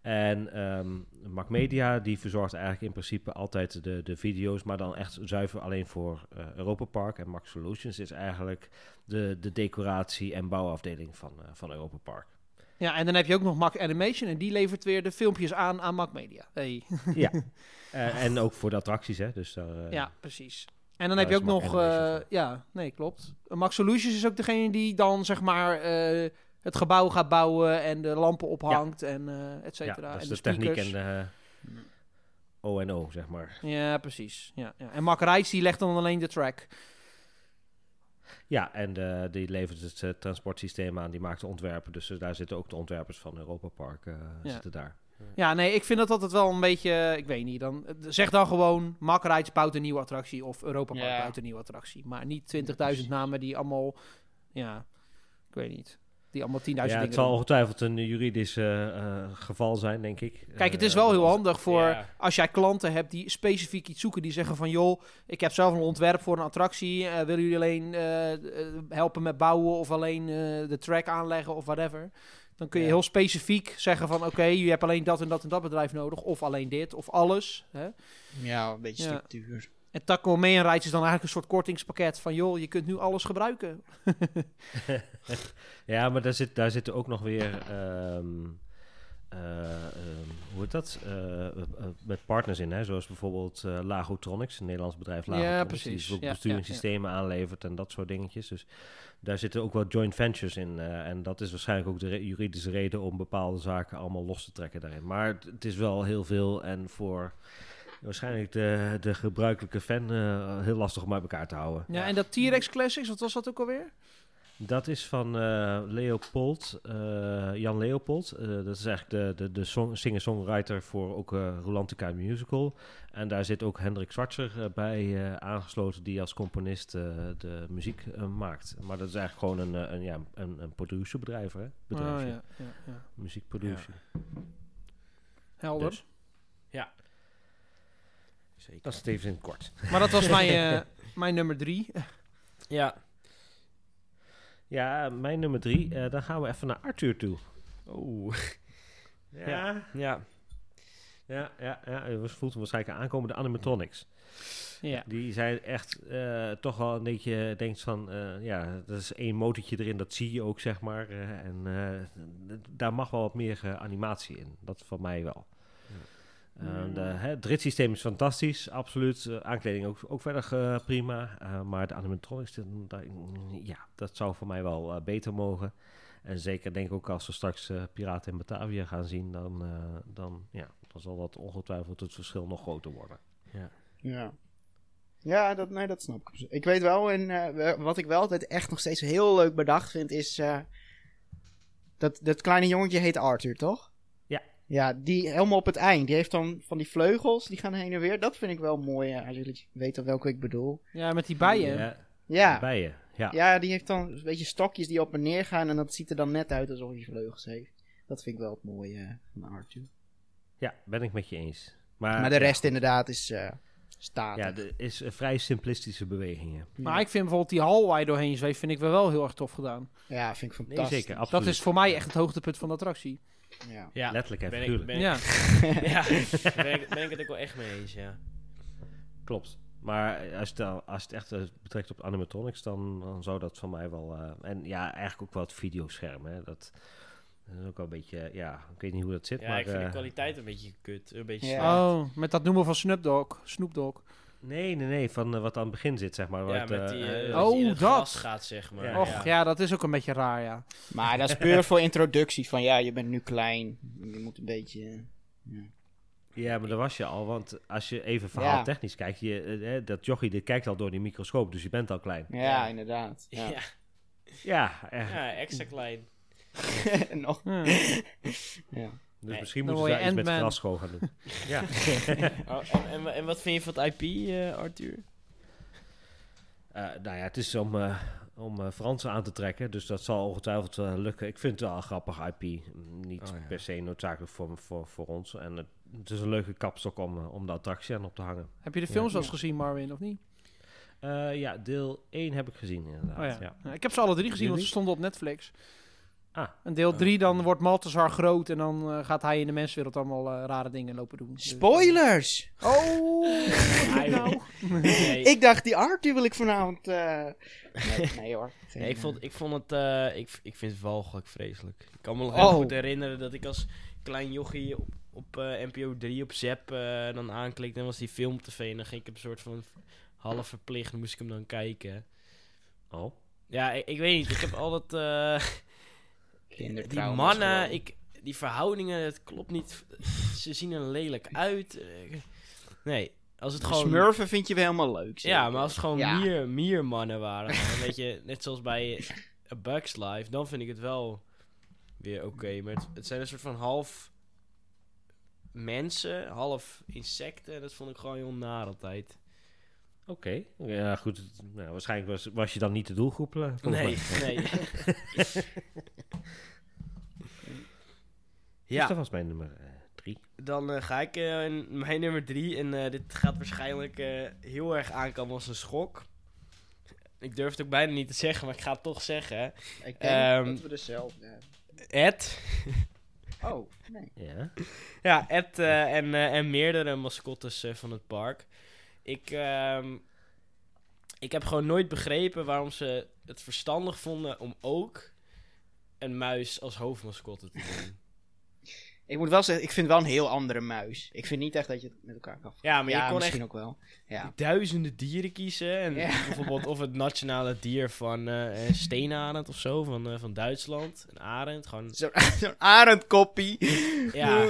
En ehm Mac Media die verzorgt eigenlijk in principe altijd de, de video's, maar dan echt zuiver alleen voor Europa Park. En Mac Solutions is eigenlijk de, de decoratie en bouwafdeling van, van Europa Park. Ja, en dan heb je ook nog Mac Animation en die levert weer de filmpjes aan aan Mac Media. Hey. ja, Eh, en ook voor de attracties, hè. Dus eh, ja, precies. En dan heb je ook Mac nog... Voor. ja, nee, klopt. Mac Solutions is ook degene die dan zeg maar het gebouw gaat bouwen en de lampen ophangt en et ja, cetera. dat is en de, techniek en de O&O, zeg maar. Ja, precies. Ja, ja. En Mac Rides die legt dan alleen de track. Ja, en de, die levert het eh, transportsysteem aan, die maakt de ontwerpen. Dus eh, daar zitten ook de ontwerpers van Europa Park eh, Ja. zitten daar. Ja, nee, ik vind dat altijd wel een beetje... Ik weet niet, dan, zeg dan gewoon... Rides bouwt een nieuwe attractie of Europa Park Ja. bouwt een nieuwe attractie. Maar niet 20.000 namen die allemaal... Ja, ik weet niet. Die allemaal 10.000 Ja, dingen het zal doen. ongetwijfeld een juridisch eh, eh, geval zijn, denk ik. Kijk, het is Eh, wel heel handig voor Ja. als jij klanten hebt die specifiek iets zoeken. Die zeggen van, joh, ik heb zelf een ontwerp voor een attractie. eh, willen jullie alleen eh, eh, helpen met bouwen of alleen eh, de track aanleggen of whatever. Dan kun je Ja. heel specifiek zeggen van, oké, je hebt alleen dat en dat en dat bedrijf nodig. Of alleen dit, of alles. Hè? Ja, een beetje Ja. structuur. En Taco Mee Rides is dan eigenlijk een soort kortingspakket van, joh, je kunt nu alles gebruiken. Ja, maar daar, zit, daar zitten ook nog weer... ehm, hoe heet dat? Eh, eh, met partners in, hè? zoals bijvoorbeeld Lagotronics, een Nederlands bedrijf. Ja, Lagotronics, precies. Die ook Ja, besturingssystemen aanlevert en dat soort dingetjes. Dus daar zitten ook wel joint ventures in. en dat is waarschijnlijk ook de re- juridische reden om bepaalde zaken allemaal los te trekken daarin. Maar het is wel heel veel en voor waarschijnlijk de, de gebruikelijke fan eh, heel lastig om uit elkaar te houden. Ja, en dat T-Rex Classics, wat was dat ook alweer? Dat is van eh, Leopold, eh, Jan Leopold. Dat is eigenlijk de, de, de song, singer-songwriter voor ook eh Rolantica Musical. En daar zit ook Hendrik Zwartser bij aangesloten, die als componist de muziek maakt. Maar dat is eigenlijk gewoon een, een, ja, een, een producerbedrijf, hè? Bedrijfje. Oh, ja, ja, ja. Muziekproductie. Helder. Dus. Zeker. Dat is het even in het kort. Maar dat was mijn, eh, mijn nummer drie. Ja. Ja, mijn nummer drie. eh, dan gaan we even naar Arthur toe. Oeh. Ja, Ja. Ja. ja, ja. ja. Je voelt hem waarschijnlijk aankomen, de animatronics. Ja. Die zijn echt eh, toch wel een beetje, denkt van, eh, ja, dat is één motortje erin, dat zie je ook, zeg maar. eh, en eh, daar mag wel wat meer animatie in. Dat van mij wel. En, eh, hè, het ritssysteem is fantastisch, absoluut. Eh, aankleding ook, ook verder eh, prima. Eh, maar de animatronics, ja, dat zou voor mij wel beter mogen. En zeker denk ik ook als we straks Piraten in Batavia gaan zien, dan, eh, dan, ja, dan zal dat ongetwijfeld het verschil nog groter worden. Ja. Ja, dat, nee, dat snap ik. Ik weet wel, en eh, wat ik wel altijd echt nog steeds heel leuk bedacht vind, is... eh, dat, dat kleine jongetje heet Arthur, toch? Ja. Ja, die helemaal op het eind. Die heeft dan van die vleugels, die gaan heen en weer. Dat vind ik wel mooi, eh, als jullie weten welke ik bedoel. ja, met die bijen. Ja, Ja. Bijen, ja. Ja, die heeft dan een beetje stokjes die op en neer gaan. En dat ziet er dan net uit alsof hij vleugels heeft. Dat vind ik wel het mooie eh, van Arthur. Ja, ben ik met je eens. Maar, Maar de rest inderdaad is eh statig. Ja, er is een vrij simplistische bewegingen. Maar ik vind bijvoorbeeld die hal waar je doorheen zweeft, vind ik wel, wel heel erg tof gedaan. Ja, vind ik Nee, fantastisch. zeker, absoluut. Dat is voor mij echt het hoogtepunt van de attractie. Ja. Ja. Letterlijk en Ben ik, ben, Ja. ik, ja. ben, ik, ben ik het ook wel echt mee eens, ja. Klopt. Maar als je het, als het echt eh, betrekt op animatronics, dan, dan zou dat van mij wel... eh, en ja, eigenlijk ook wel het videoscherm. Hè. Dat, dat is ook wel een beetje... Ja, ik weet niet hoe dat zit, Ja, maar... ik vind de eh, kwaliteit een beetje kut. Een beetje. Oh, met dat noemen van Snoop Dogg. Snoop Dogg. Nee, nee, nee. Van eh, wat aan het begin zit, zeg maar. waar Ja, het, met eh, die... eh, Oh, dat dat. gaat, zeg maar. Ja. Och, ja. dat is ook een beetje raar, ja. Maar dat is puur voor introductie. Van ja, je bent nu klein. Je moet een beetje... Ja, maar daar was je al. Want als je even verhaaltechnisch kijkt, je, dat jochie dit kijkt al door die microscoop, dus je bent al klein. Ja, Ja. inderdaad. Ja. Ja, Ja, echt. ja, extra klein. Nog. Ja. Dus misschien moeten ze daar iets met gras gewoon gaan doen. ja. Oh, en, en, en wat vind je van het IP, eh, Arthur? Eh, nou ja, het is om, eh, om eh, Fransen aan te trekken, dus dat zal ongetwijfeld lukken. Ik vind het wel een grappig IP. Niet Oh, ja. per se noodzakelijk voor, voor, voor ons. En het, het is een leuke kapstok om, om de attractie aan op te hangen. Heb je de Ja. films wel eens gezien, Marvin, of niet? Eh, ja, deel 1 heb ik gezien inderdaad. Oh ja. ja. Ja, Ik heb ze alle drie gezien, want ze stonden op Netflix. Ah. En deel Oh. 3, dan wordt Maltesar groot en dan eh, gaat hij in de menswereld allemaal eh, rare dingen lopen doen. Dus- Spoilers! Oh, nou. Nee, Ik dacht, die Arthur wil ik vanavond... eh, Nee, nee hoor. Nee, ik, eh, vond, ik vond het... eh, ik, ik vind het walgelijk vreselijk. Ik kan me nog Oh. heel goed herinneren dat ik als klein jochie op, op eh, NPO 3 op Zap eh, dan aanklikte. En was die film tv en dan ging ik hem soort van half verplicht. Dan moest ik hem dan kijken. Oh. Ja, ik, ik weet niet. Ik heb altijd... die mannen, gewoon. ik, die verhoudingen, het klopt niet. Ze zien er lelijk uit. Eh, Nee, als het De gewoon... Smurfen vind je wel helemaal leuk. Ja, maar als het gewoon Ja. mier, miermannen waren, weet je, net zoals bij A Bug's Life, dan vind ik het wel weer oké. Maar het, het zijn een soort van half mensen, half insecten. En dat vond ik gewoon heel naar altijd. Oké, ja goed. Nou, waarschijnlijk was, was je dan niet de doelgroep. volgens Nee, nee. Dus ja, dat was mijn nummer eh, drie. dan eh, ga ik eh, in mijn nummer drie. En eh, dit gaat waarschijnlijk eh, heel erg aankomen als een schok. Ik durf het ook bijna niet te zeggen, maar ik ga het toch zeggen. Ik denk Ehm, dat we dezelfde hebben. Ed. Oh, nee. Ja. Ja, Ed eh, en, eh, en meerdere mascottes eh, van het park. Ik, ehm, ik heb gewoon nooit begrepen waarom ze het verstandig vonden om ook een muis als hoofdmascotte te doen. Ik moet wel zeggen, ik vind wel een heel andere muis. Ik vind niet echt dat je het met elkaar kan Ja, maar ja, je kon misschien echt ook wel. Ja. duizenden dieren kiezen. En Ja. bijvoorbeeld of het nationale dier van eh een steenarend of zo, van, eh, van Duitsland. Een arend, gewoon... Zo'n zo'n arendkoppie. Ja,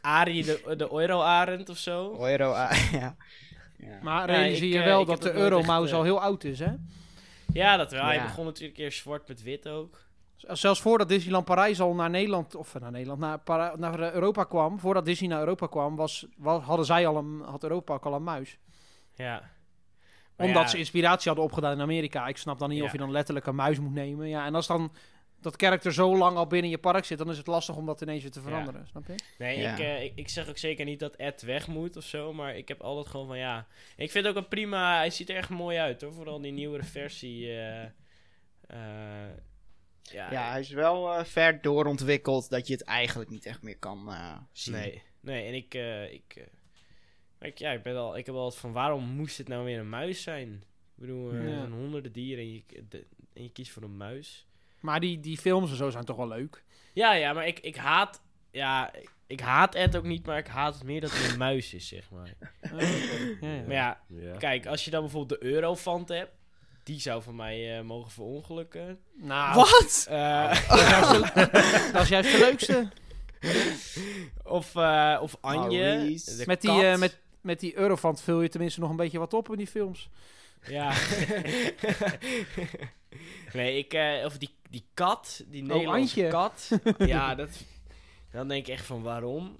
Arie de, de euro-arend of zo. Euro, ah, ja. ja. Maar realiseer ik, je wel ik dat de Euromouse echt, al heel oud is, hè? Ja, dat wel. Hij begon natuurlijk eerst zwart met wit ook. Zelfs voordat Disneyland Parijs al naar Nederland, of naar Nederland, naar, Para- naar Europa kwam, voordat Disney naar Europa kwam, was, wa- hadden zij al een, had Europa ook al een muis. Ja. Maar Omdat ja, ze inspiratie hadden opgedaan in Amerika. Ik snap dan niet Ja. of je dan letterlijk een muis moet nemen. Ja, en als dan dat karakter zo lang al binnen je park zit, dan is het lastig om dat ineens weer te veranderen. Snap je? Nee, Ja. ik, eh, ik, ik zeg ook zeker niet dat Ed weg moet of zo, maar ik heb altijd gewoon van ja. Ik vind ook een prima, hij ziet er echt mooi uit hoor, vooral die nieuwere versie. eh, eh, ja, ja, hij is wel eh, ver doorontwikkeld dat je het eigenlijk niet echt meer kan eh, zien. nee, nee, en ik, eh, ik, eh, maar ik, ja, ik ben al, ik heb altijd van waarom moest het nou weer een muis zijn? Ik bedoel, er zijn honderden dieren en je, de- en je kiest voor een muis. Maar die, die films en zo zijn toch wel leuk. Ja, ja, maar ik, ik haat, ja, ik, haat Ed ook niet, maar ik haat het meer dat hij een muis is, zeg maar. Ja, oké. ja, ja. Maar ja, Ja. Kijk, als je dan bijvoorbeeld de Eurofant hebt, die zou van mij eh, mogen verongelukken. Nou, Wat? Eh, dat, is juist de, dat is juist de leukste. of, eh, of Anje. De Met die, met, met die Eurofant vul je tenminste nog een beetje wat op in die films. Ja. nee, ik... eh, of die, die kat, die Oh, Nederlandse kat. ja, dat... Dan denk ik echt van waarom?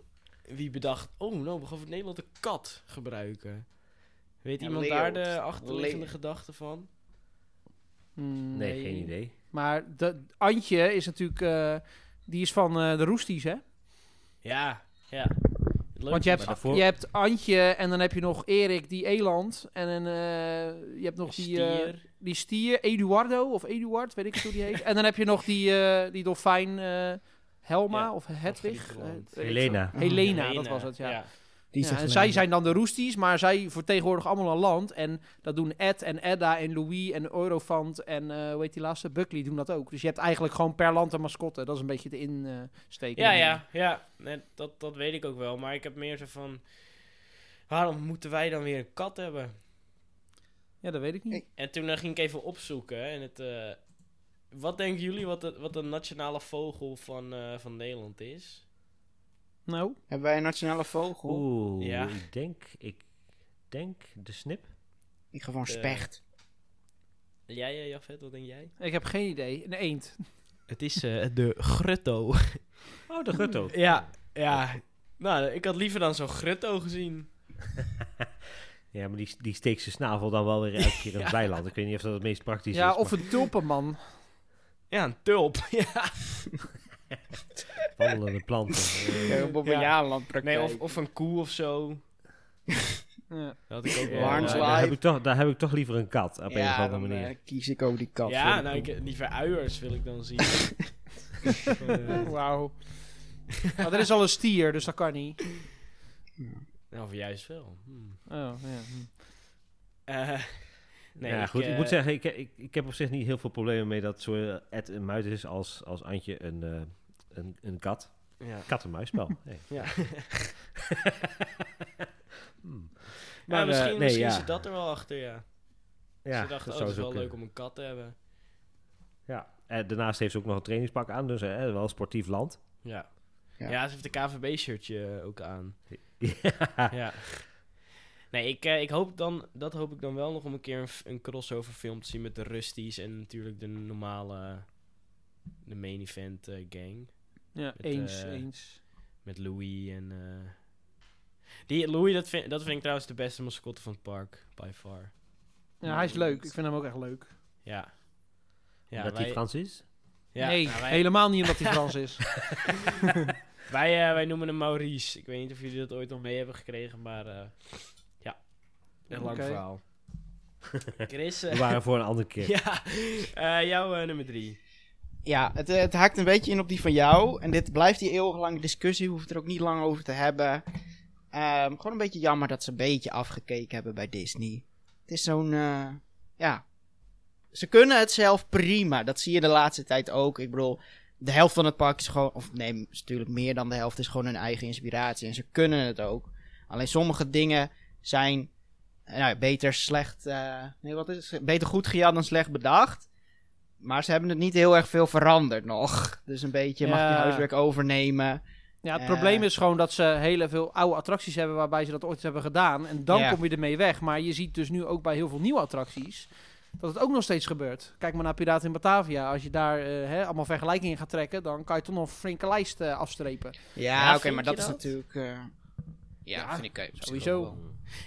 Wie bedacht, oh nou, we gaan voor Nederland een kat gebruiken. Weet Ja, iemand daar de achterliggende gedachte van? Nee, geen idee. Maar de, Antje is natuurlijk... eh, die is van eh, de Roesties, hè? Ja, ja. Leuk Want je hebt, daarvoor- je hebt Antje en dan heb je nog Erik, die eland. En een, eh, je hebt nog die, eh, stier. die stier, Eduardo of Eduard, weet ik niet hoe die heet. en dan heb je nog die, eh, die dolfijn eh, Helma Ja, of Hedwig. Helena. Helena, dat Helena, was het, ja. Die Ja, en zij zijn dan de Roesties, maar zij vertegenwoordigen allemaal een land. En dat doen Ed en Edda en Louis en Eurofant en eh hoe heet die laatste? Buckley doen dat ook. Dus je hebt eigenlijk gewoon per land een mascotte. Dat is een beetje de insteken. Ja, ja, ja. Nee, dat, dat weet ik ook wel. Maar ik heb meer zo van... Waarom moeten wij dan weer een kat hebben? Ja, dat weet ik niet. En toen eh, ging ik even opzoeken. En het, eh, wat denken jullie wat de, wat de nationale vogel van, eh, van Nederland is? Nou, Hebben wij een nationale vogel? Oeh, Ja. ik denk, ik denk de snip. Ik ga van Eh, specht. Jij, Jafet, wat denk jij? ik heb geen idee. Een eend. Het is eh, de grutto. Oh, de gutto. ja, ja. Nou, ik had liever dan zo'n grutto gezien. Ja, maar die, die steekt zijn snavel dan wel weer elke keer in het Ja. weiland. Ik weet niet of dat het meest praktisch Ja, is. of maar een tulpenman. Ja, een tulp. ja. wandelende planten. Ja, op een ja. Nee, of, of een koe of zo. Ja. Dat had ik ook ja, daar, heb ik toch, daar heb ik toch liever een kat, op een of ja, andere dan manier. eh, kies ik ook die kat. Ja, voor nou, ik, liever uiers wil ik dan zien. Eh, Wauw. maar er is al een stier, dus dat kan niet. nou, of juist wel. Hmm. Oh, ja. hm. Eh, nee, ja, ik, goed. ik moet zeggen, ik, ik, ik heb op zich niet heel veel problemen mee dat zo Ed een muis is als, als Antje een, eh, een, een kat. Ja. Kat-en-muisspel. Hey. Ja. Hmm. Maar Maar, misschien, eh, nee, misschien ja. zit dat er wel achter, ja. Ja, Ze dachten, dat oh, het is wel kunnen. leuk om een kat te hebben. Ja. En daarnaast heeft ze ook nog een trainingspak aan, dus hè, wel een sportief land. Ja. Ja. Ja, ze heeft een KVB-shirtje ook aan. ja. Ja. Nee, ik, eh, ik hoop dan, dat hoop ik dan wel nog om een keer een, een crossover film te zien met de Rusties en natuurlijk de normale, de main event eh, gang. Ja, Met, eens, eh, eens. Met Louis en... eh, die Louis, dat vind, dat vind ik trouwens de beste mascotte van het park, by far. Ja, hij is leuk. Ik vind hem ook echt leuk. Ja. Ja, dat wij, hij Frans is? ja, nee, nou, wij, helemaal niet omdat hij Frans is. wij, eh, wij noemen hem Maurice. Ik weet niet of jullie dat ooit al mee hebben gekregen, maar eh, ja, een lang Oké. verhaal. Chris, We waren voor een andere keer. ja, eh, jouw nummer drie. Ja, het, eh, het haakt een beetje in op die van jou. En dit blijft die eeuwenlange discussie. Hoeft het er ook niet lang over te hebben. Ehm, gewoon een beetje jammer dat ze een beetje afgekeken hebben bij Disney. Het is zo'n. eh, ja. Ze kunnen het zelf prima. Dat zie je de laatste tijd ook. Ik bedoel, de helft van het park is gewoon. Of nee, natuurlijk meer dan de helft is gewoon hun eigen inspiratie. En ze kunnen het ook. Alleen sommige dingen zijn. eh, Nou, beter slecht. nee, wat is het? Beter goed gejat dan slecht bedacht. Maar ze hebben het niet heel erg veel veranderd nog. Dus een beetje mag je huiswerk overnemen. Ja, het Eh. probleem is gewoon dat ze heel veel oude attracties hebben waarbij ze dat ooit hebben gedaan. En dan kom je ermee weg. Maar je ziet dus nu ook bij heel veel nieuwe attracties dat het ook nog steeds gebeurt. Kijk maar naar Piraten in Batavia. Als je daar eh, hè, allemaal vergelijkingen gaat trekken, dan kan je toch nog een flinke lijst eh, afstrepen. Ja, Ja, oké, maar dat, is natuurlijk... eh, ja, Ja, vind ik sowieso.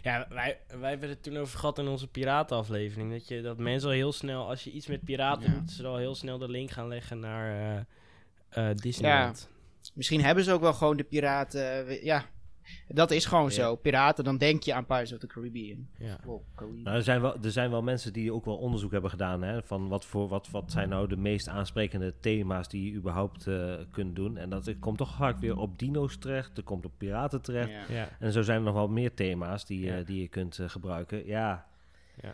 Ja, wij, wij hebben het toen over gehad in onze piratenaflevering. Dat, je, dat mensen al heel snel, als je iets met piraten Ja. doet, ze al heel snel de link gaan leggen naar eh eh Disneyland. Misschien hebben ze ook wel gewoon de piraten... eh, ja, dat is gewoon Ja. zo. Piraten, dan denk je aan Pirates of the Caribbean. Ja. Wow, Caribbean. Nou, er, zijn wel, er zijn wel mensen die ook wel onderzoek hebben gedaan. Hè, van wat, voor, wat, wat zijn nou de meest aansprekende thema's die je überhaupt eh, kunt doen. En dat het komt toch vaak weer op dino's terecht. Er komt op piraten terecht. Ja. Ja. En zo zijn er nog wel meer thema's die, Ja. eh, die je kunt eh, gebruiken. Ja, Ja.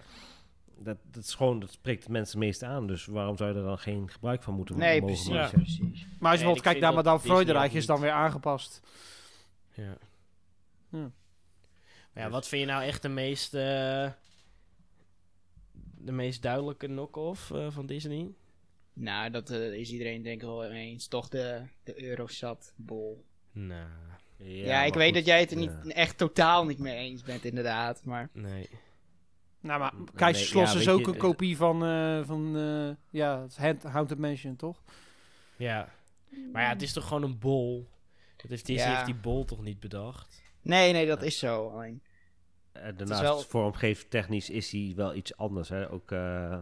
Dat, dat, is gewoon, dat spreekt de mensen het meest aan. Dus waarom zou je er dan geen gebruik van moeten Nee, mogen precies. maken? precies. Maar als je Nee, bijvoorbeeld kijkt naar Madame ook is dan weer aangepast. Ja. Ja. Maar ja, wat vind je nou echt de meest, eh, de meest duidelijke knock-off eh, van Disney? Nou, dat eh, is iedereen denk ik wel eens. Toch de, de Eurosat-bol. Nou, Ja, ik weet goed, dat jij het er niet, ja. echt totaal niet mee eens bent, inderdaad. Maar nee. Nou, maar Nee, Keizerslos ja, is ook je, een kopie van, eh, van eh, ja, het Haunted Mansion, toch? Ja. Maar ja, het is toch gewoon een bol? Dat heeft Disney Ja. heeft die bol toch niet bedacht? Nee, nee, dat is zo. Alleen, Eh, daarnaast, wel- vormgeeftechnisch is hij wel iets anders. Hè? Ook eh, eh,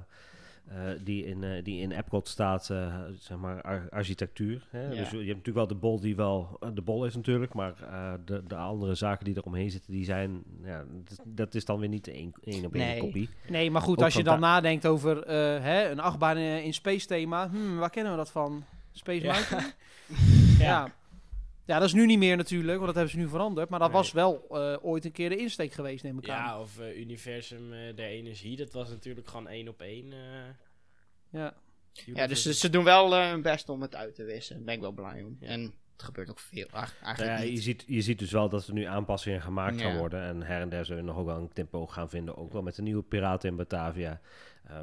die, in, eh, die in Epcot staat, zeg maar, ar- architectuur. Hè? Ja. Dus je hebt natuurlijk wel de bol die wel de bol is natuurlijk. Maar de, de andere zaken die eromheen zitten, die zijn... Ja, dat, is dan weer niet één op één Nee. kopie. Nee, maar goed, Ook als je dan nadenkt over hè, een achtbaan in, in space thema, hmm, waar kennen we dat van? Space. Mountain? ja. ja. Dat is nu niet meer natuurlijk, want dat hebben ze nu veranderd. Maar dat Nee. was wel eh, ooit een keer de insteek geweest, neem ik aan. Ja, of eh, Universum eh, der Energie. Dat was natuurlijk gewoon één op één. eh, Ja. ja, dus ze, ze doen wel hun best om het uit te wissen. Daar ben ik wel blij om. Ja. En het gebeurt ook veel. Ach, eigenlijk ja, je, ziet, je ziet dus wel dat er nu aanpassingen gemaakt gaan Ja. worden. En her en der zullen we nog ook wel een tempo gaan vinden. Ook wel met de nieuwe Piraten in Batavia.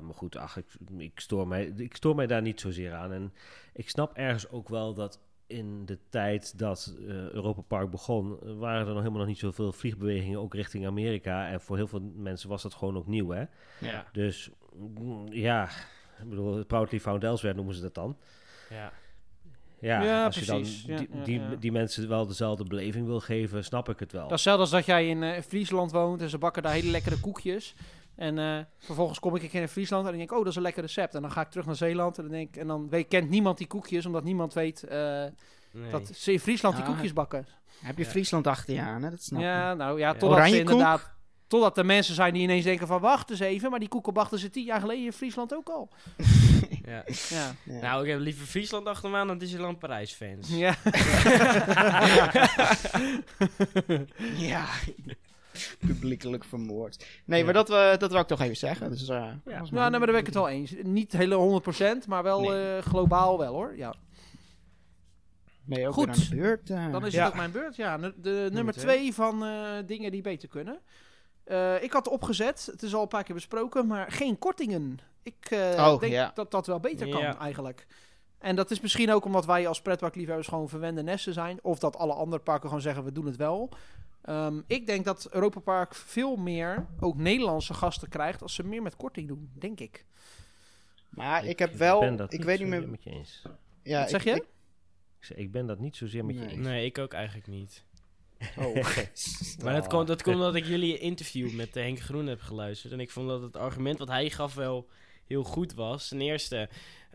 Maar goed, ach, ik, ik, stoor mij, ik stoor mij daar niet zozeer aan. En ik snap ergens ook wel dat in de tijd dat eh Europa Park begon... waren er nog helemaal nog niet zoveel vliegbewegingen ook richting Amerika. En voor heel veel mensen was dat gewoon ook nieuw, hè? Ja. Dus mm, ja, ik bedoel, Proudly Found Elsewhere noemen ze dat dan. Ja. Ja, Ja, als je dan die, ja, die, mensen wel dezelfde beleving wil geven, snap ik het wel. Dat is hetzelfde als dat jij in eh, Friesland woont en ze bakken daar hele lekkere koekjes. En eh, vervolgens kom ik een keer in Friesland en dan denk ik, oh, dat is een lekker recept. En dan ga ik terug naar Zeeland en dan, denk ik, en dan weet, kent niemand die koekjes, omdat niemand weet eh, Nee. dat ze in Friesland die Ah, koekjes bakken. Heb je Ja. Friesland achter je aan, hè? Dat snap ik. Ja, nou ja, Ja. totdat ze inderdaad... Totdat er mensen zijn die ineens denken van, wacht eens even, maar die koeken bachten ze tien jaar geleden in Friesland ook al. ja. Ja. Ja. Nou, ik heb liever Friesland achter me aan dan Disneyland Parijs fans. Ja. Ja. Publiekelijk vermoord. Nee, maar dat, we dat wou ik toch even zeggen. Dus, eh, dat was Nou, maar daar ben ik het wel eens. Niet hele 100%, maar wel Nee. eh, globaal wel hoor. Ja. Ben je ook Goed. aan de beurt? Dan is Ja. het ook mijn beurt. Ja, de nummer twee. van eh, dingen die beter kunnen. Eh, ik had opgezet, het is al een paar keer besproken, maar geen kortingen. Ik eh, Oh, denk ja. dat dat wel beter kan Ja. eigenlijk. En dat is misschien ook omdat wij als pretparkliefhebbers gewoon verwende nesten zijn. Of dat alle andere parken gewoon zeggen, we doen het wel. Ehm, ik denk dat Europa Park veel meer ook Nederlandse gasten krijgt als ze meer met korting doen, denk ik. Maar ik, heb wel, ben dat ik niet weet niet meer. met je eens. Ja, Wat zeg ik- je? ik- Ik, zeg, ik ben dat niet zozeer met je Nee. eens. Nee, ik ook eigenlijk niet. oh. Maar dat, komt, dat komt omdat ik jullie interview met Henk Groen heb geluisterd. En ik vond dat het argument wat hij gaf wel heel goed was. Ten eerste,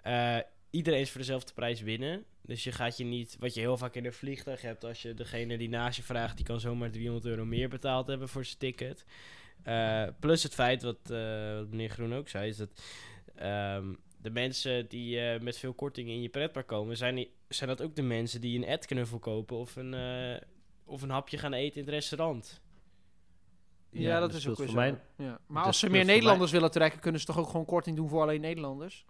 eh, iedereen is voor dezelfde prijs winnen. Dus je gaat je niet, wat je heel vaak in een vliegtuig hebt, als je degene die naast je vraagt, die kan zomaar 300 euro meer betaald hebben voor zijn ticket. Eh, plus het feit, wat, eh, wat meneer Groen ook zei, is dat ehm, de mensen die eh, met veel kortingen in je pretpark komen, zijn, die, zijn dat ook de mensen die een ad-knuffel kopen of een, eh, of een hapje gaan eten in het restaurant. Ja, dat dus is ook weer voor zo. mij- ja. Maar dat als ze meer Nederlanders willen trekken, kunnen ze toch ook gewoon korting doen voor alleen Nederlanders?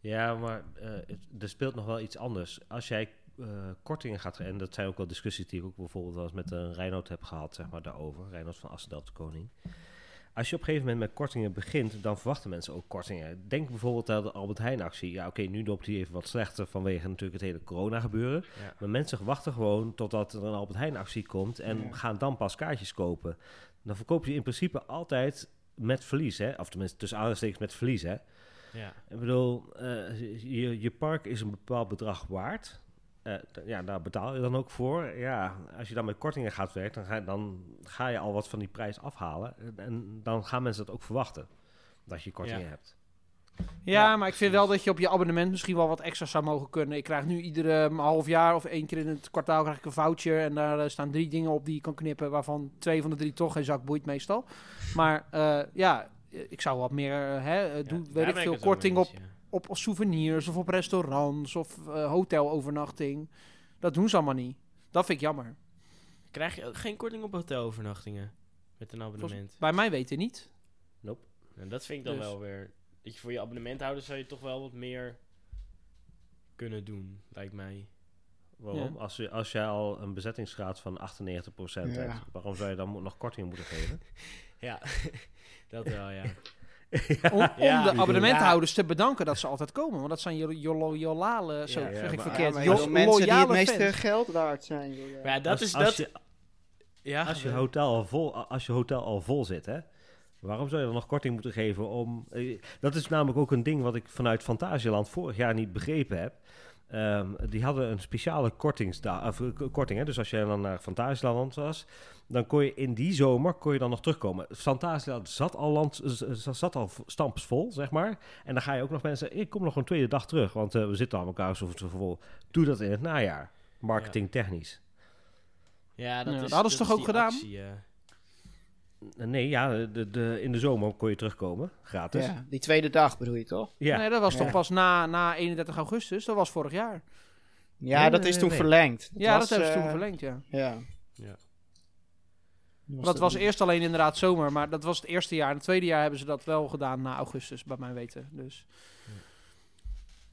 Ja, maar het- er speelt nog wel iets anders. Als jij eh, kortingen gaat... En dat zijn ook wel discussies die ik ook bijvoorbeeld wel eens met een Reinoud heb gehad, zeg maar, daarover. Reinoud van Assendelft de Koning. Als je op een gegeven moment met kortingen begint, dan verwachten mensen ook kortingen. Denk bijvoorbeeld aan de Albert Heijn actie. Ja, oké, nu loopt die even wat slechter vanwege natuurlijk het hele corona gebeuren. Ja. Maar mensen wachten gewoon totdat er een Albert Heijn actie komt en Ja. gaan dan pas kaartjes kopen. Dan verkoop je in principe altijd met verlies, hè? Of tenminste tussen aanstekens met verlies, hè? Ja. Ik bedoel, eh, je, je park is een bepaald bedrag waard. Eh, d- ja, daar betaal je dan ook voor. Ja, als je dan met kortingen gaat werken, dan ga, dan ga je al wat van die prijs afhalen. En, en dan gaan mensen dat ook verwachten, dat je kortingen Ja. hebt. Ja, Ja, maar ik vind wel dat je op je abonnement misschien wel wat extra zou mogen kunnen. Ik krijg nu iedere um, half jaar of één keer in het kwartaal krijg ik een voucher. En daar eh, staan drie dingen op die je kan knippen, waarvan twee van de drie toch geen zak boeit meestal. Maar eh, ja, ik zou wat meer, eh, hè, eh, Ja, doe, daar weet ik veel, korting op, eens, ja. op souvenirs of op restaurants of eh, hotelovernachting. Dat doen ze allemaal niet. Dat vind ik jammer. Krijg je ook geen korting op hotelovernachtingen met een abonnement? Bij mij weten niet. Nope. En dat vind ik dan Dus. wel weer... Dat je voor je abonnementhouder zou je toch wel wat meer kunnen doen, lijkt mij. Waarom? Ja. Als, je, als jij al een bezettingsgraad van 98% Ja. hebt, waarom zou je dan nog kortingen moeten geven? Ja, dat wel, ja. Om, om Ja. de abonnementhouders te bedanken dat ze altijd komen. Want dat zijn jolale, zo Ja, zeg ik verkeerd, Ja, maar jo- je wil mensen die het meeste fans. geld waard zijn. joh, ja. Maar ja, dat als, is... als Dat, je, ja, als, je hotel al vol, als je hotel al vol zit, hè? Waarom zou je dan nog korting moeten geven om... eh, dat is namelijk ook een ding wat ik vanuit Fantasieland vorig jaar niet begrepen heb. Ehm, die hadden een speciale kortingsda of, eh, korting. Hè? Dus als je dan naar Fantasieland was, dan kon je in die zomer kon je dan nog terugkomen. Fantasieland zat al, land, zat al stampsvol, zeg maar. En dan ga je ook nog mensen... Ik kom nog een tweede dag terug, want eh, we zitten aan elkaar zo vol. Doe dat in het najaar. Marketing technisch. Ja, dat Ja, is... dat hadden ze toch ook gedaan? actie, ja. Nee, ja, de, de, in de zomer kon je terugkomen, gratis. Ja, die tweede dag bedoel je toch? Ja, Nee, dat was Ja. toch pas na, na 31 augustus. Dat was vorig jaar. Ja, Nee, dat nee, is toen nee. verlengd. ja, was, dat hebben ze eh, toen verlengd, ja. Ja. Ja. Dat was eerst alleen inderdaad zomer, maar dat was het eerste jaar. En het tweede jaar hebben ze dat wel gedaan na augustus, bij mijn weten. Dus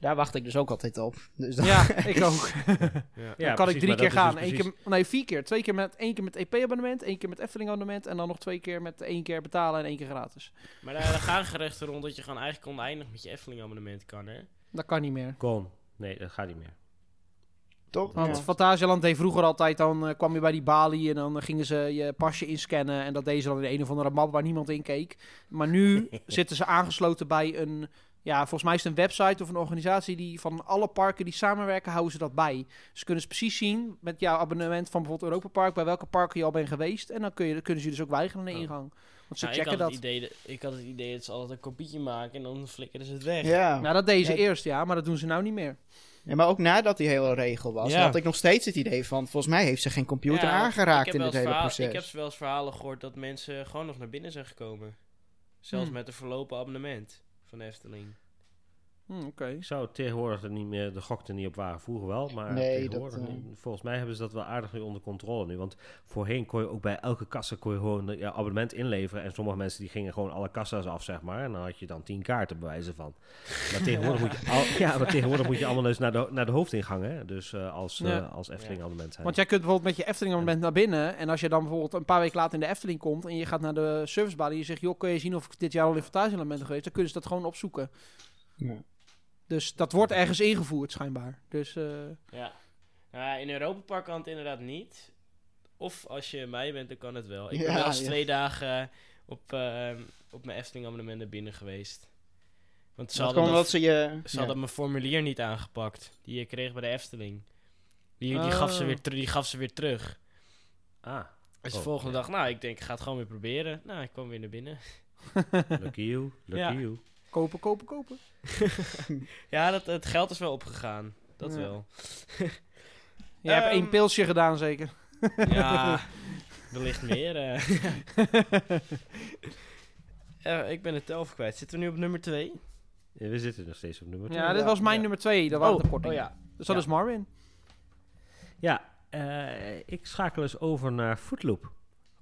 Daar wacht ik dus ook altijd op. Dus dan- ja, ik ook. Ja. Ja, dan kan precies, ik drie keer gaan. dus Eén precies- keer, nee, vier keer. Twee keer met, één keer met EP-abonnement, één keer met Efteling-abonnement en dan nog twee keer met één keer betalen en één keer gratis. Maar daar, gaan gerechten rond dat je gewoon eigenlijk oneindig met je Efteling abonnement kan, hè? Dat kan niet meer. Kon. Nee, dat gaat niet meer. Toch? Want Ja. Fantasialand deed vroeger altijd, dan eh, kwam je bij die balie en dan gingen ze je pasje inscannen. En dat deden ze dan in een of andere map waar niemand in keek. Maar nu zitten ze aangesloten bij een, ja, volgens mij is het een website of een organisatie die van alle parken die samenwerken, houden ze dat bij. Dus kunnen ze precies zien met jouw abonnement van bijvoorbeeld Europa Park, bij welke parken je al bent geweest. En dan kun je, kunnen ze je dus ook weigeren aan de ingang. Want ze ik, checken had dat. het idee dat. Ik had het idee dat ze altijd een kopietje maken en dan flikkeren ze het weg. Ja. Nou, dat deden ze Ja. eerst, ja, maar dat doen ze nou niet meer. ja, maar ook nadat die hele regel was, Ja. had ik nog steeds het idee van, volgens mij heeft ze geen computer Ja, aangeraakt ik in dit hele verhaal- proces. Ik heb wel eens verhalen gehoord dat mensen gewoon nog naar binnen zijn gekomen. Zelfs Hmm. met een verlopen abonnement van Efteling. Hm, Oké. Ik zou tegenwoordig er niet meer, de gok er niet op waren. Vroeger wel, maar Nee, tegenwoordig dat, eh, niet. volgens mij hebben ze dat wel aardig nu onder controle nu. Want voorheen kon je ook bij elke kassa kon je gewoon je abonnement inleveren. En sommige mensen die gingen gewoon alle kassa's af, zeg maar. En dan had je dan tien kaarten bij wijze van. Maar tegenwoordig, moet, je al, ja, maar tegenwoordig moet je allemaal dus naar de, naar de hoofdingang, hè. Dus eh, als, eh, als Efteling abonnement zijn. Want jij kunt bijvoorbeeld met je Efteling-abonnement naar binnen. En als je dan bijvoorbeeld een paar weken later in de Efteling komt. en je gaat naar de servicebalie. en je zegt: joh, kun je zien of ik dit jaar al in geweest? dan kunnen ze dat gewoon opzoeken. Ja. Dus dat wordt ergens ingevoerd, schijnbaar. Dus eh, Ja. Nou, in Europa Park kan het inderdaad niet. of als je mij bent, dan kan het wel. Ik Ja, ben wel eens ja. twee dagen op, ehm, op mijn Efteling abonnement naar binnen geweest. Want ze Dat hadden, dat, ze je... ze ja. hadden mijn formulier niet aangepakt. Die je kreeg bij de Efteling. Die, die, Oh. gaf, ze weer ter- die gaf ze weer terug. Ah, Dus de Oh, volgende ja. dag, nou, ik denk, ik ga het gewoon weer proberen. Nou, ik kwam weer naar binnen. lucky you, lucky Ja. you. Kopen, kopen, kopen. Ja, dat, het geld is wel opgegaan. Dat Ja. wel. Je hebt Ehm, één pilsje gedaan, zeker. Ja, wellicht meer. eh. Eh, ik ben het tel even kwijt. Zitten we nu op nummer 2? Ja, we zitten nog steeds op nummer twee. Ja, dit ja, was mijn ja. nummer twee. Dat waren de oh kortingen. ja. Dus dat Ja. is Marvin. Ja, eh, ik schakel eens over naar Footloop.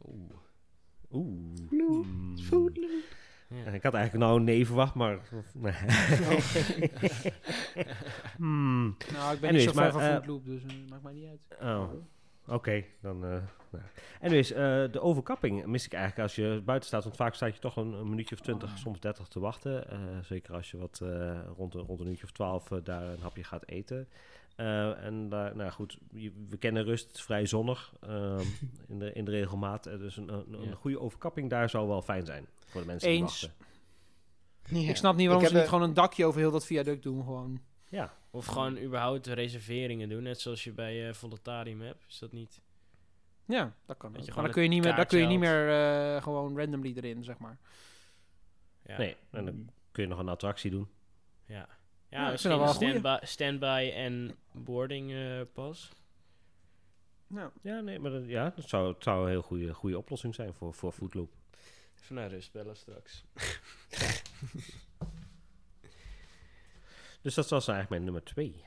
Oeh. Oeh. Loop, Mm. Ja. Ik had eigenlijk nou een nee verwacht, maar... Nee. Hmm. Nou, ik ben Anyways, niet zo ver van Foodloop, dus eh, maakt mij niet uit. Oh, oké. dan... eh nou. Anyways, eh, de overkapping mis ik eigenlijk als je buiten staat. Want vaak staat je toch een, een minuutje of twintig, Oh, soms dertig te wachten. Eh, zeker als je wat eh, rond, een- rond een uurtje of twaalf daar een hapje gaat eten. Eh, en daar, nou goed, we kennen rust, het is vrij zonnig ehm, in, de, in de regelmaat. Eh, dus een, een, een Ja. goede overkapping daar zou wel fijn zijn voor de mensen Eens. die wachten. Ja. Ik snap niet waarom Ik ze niet gewoon een dakje over heel dat viaduct doen. Gewoon. Ja, Of gewoon überhaupt reserveringen doen. Net zoals je bij eh Volatarium hebt. Is dat niet? Ja, dat kan. Dat Maar dan kun je niet meer, dan kun je niet meer eh, gewoon randomly erin, zeg maar. Ja. nee. En dan kun je nog een attractie doen. Ja, Ja, misschien wel een standby, standby en boarding eh, pas. Ja. Ja, nee, maar dat, ja, dat zou, het zou een heel goede, goede oplossing zijn voor, voor Footloop. Even naar rust bellen straks. Dus dat was eigenlijk mijn nummer twee.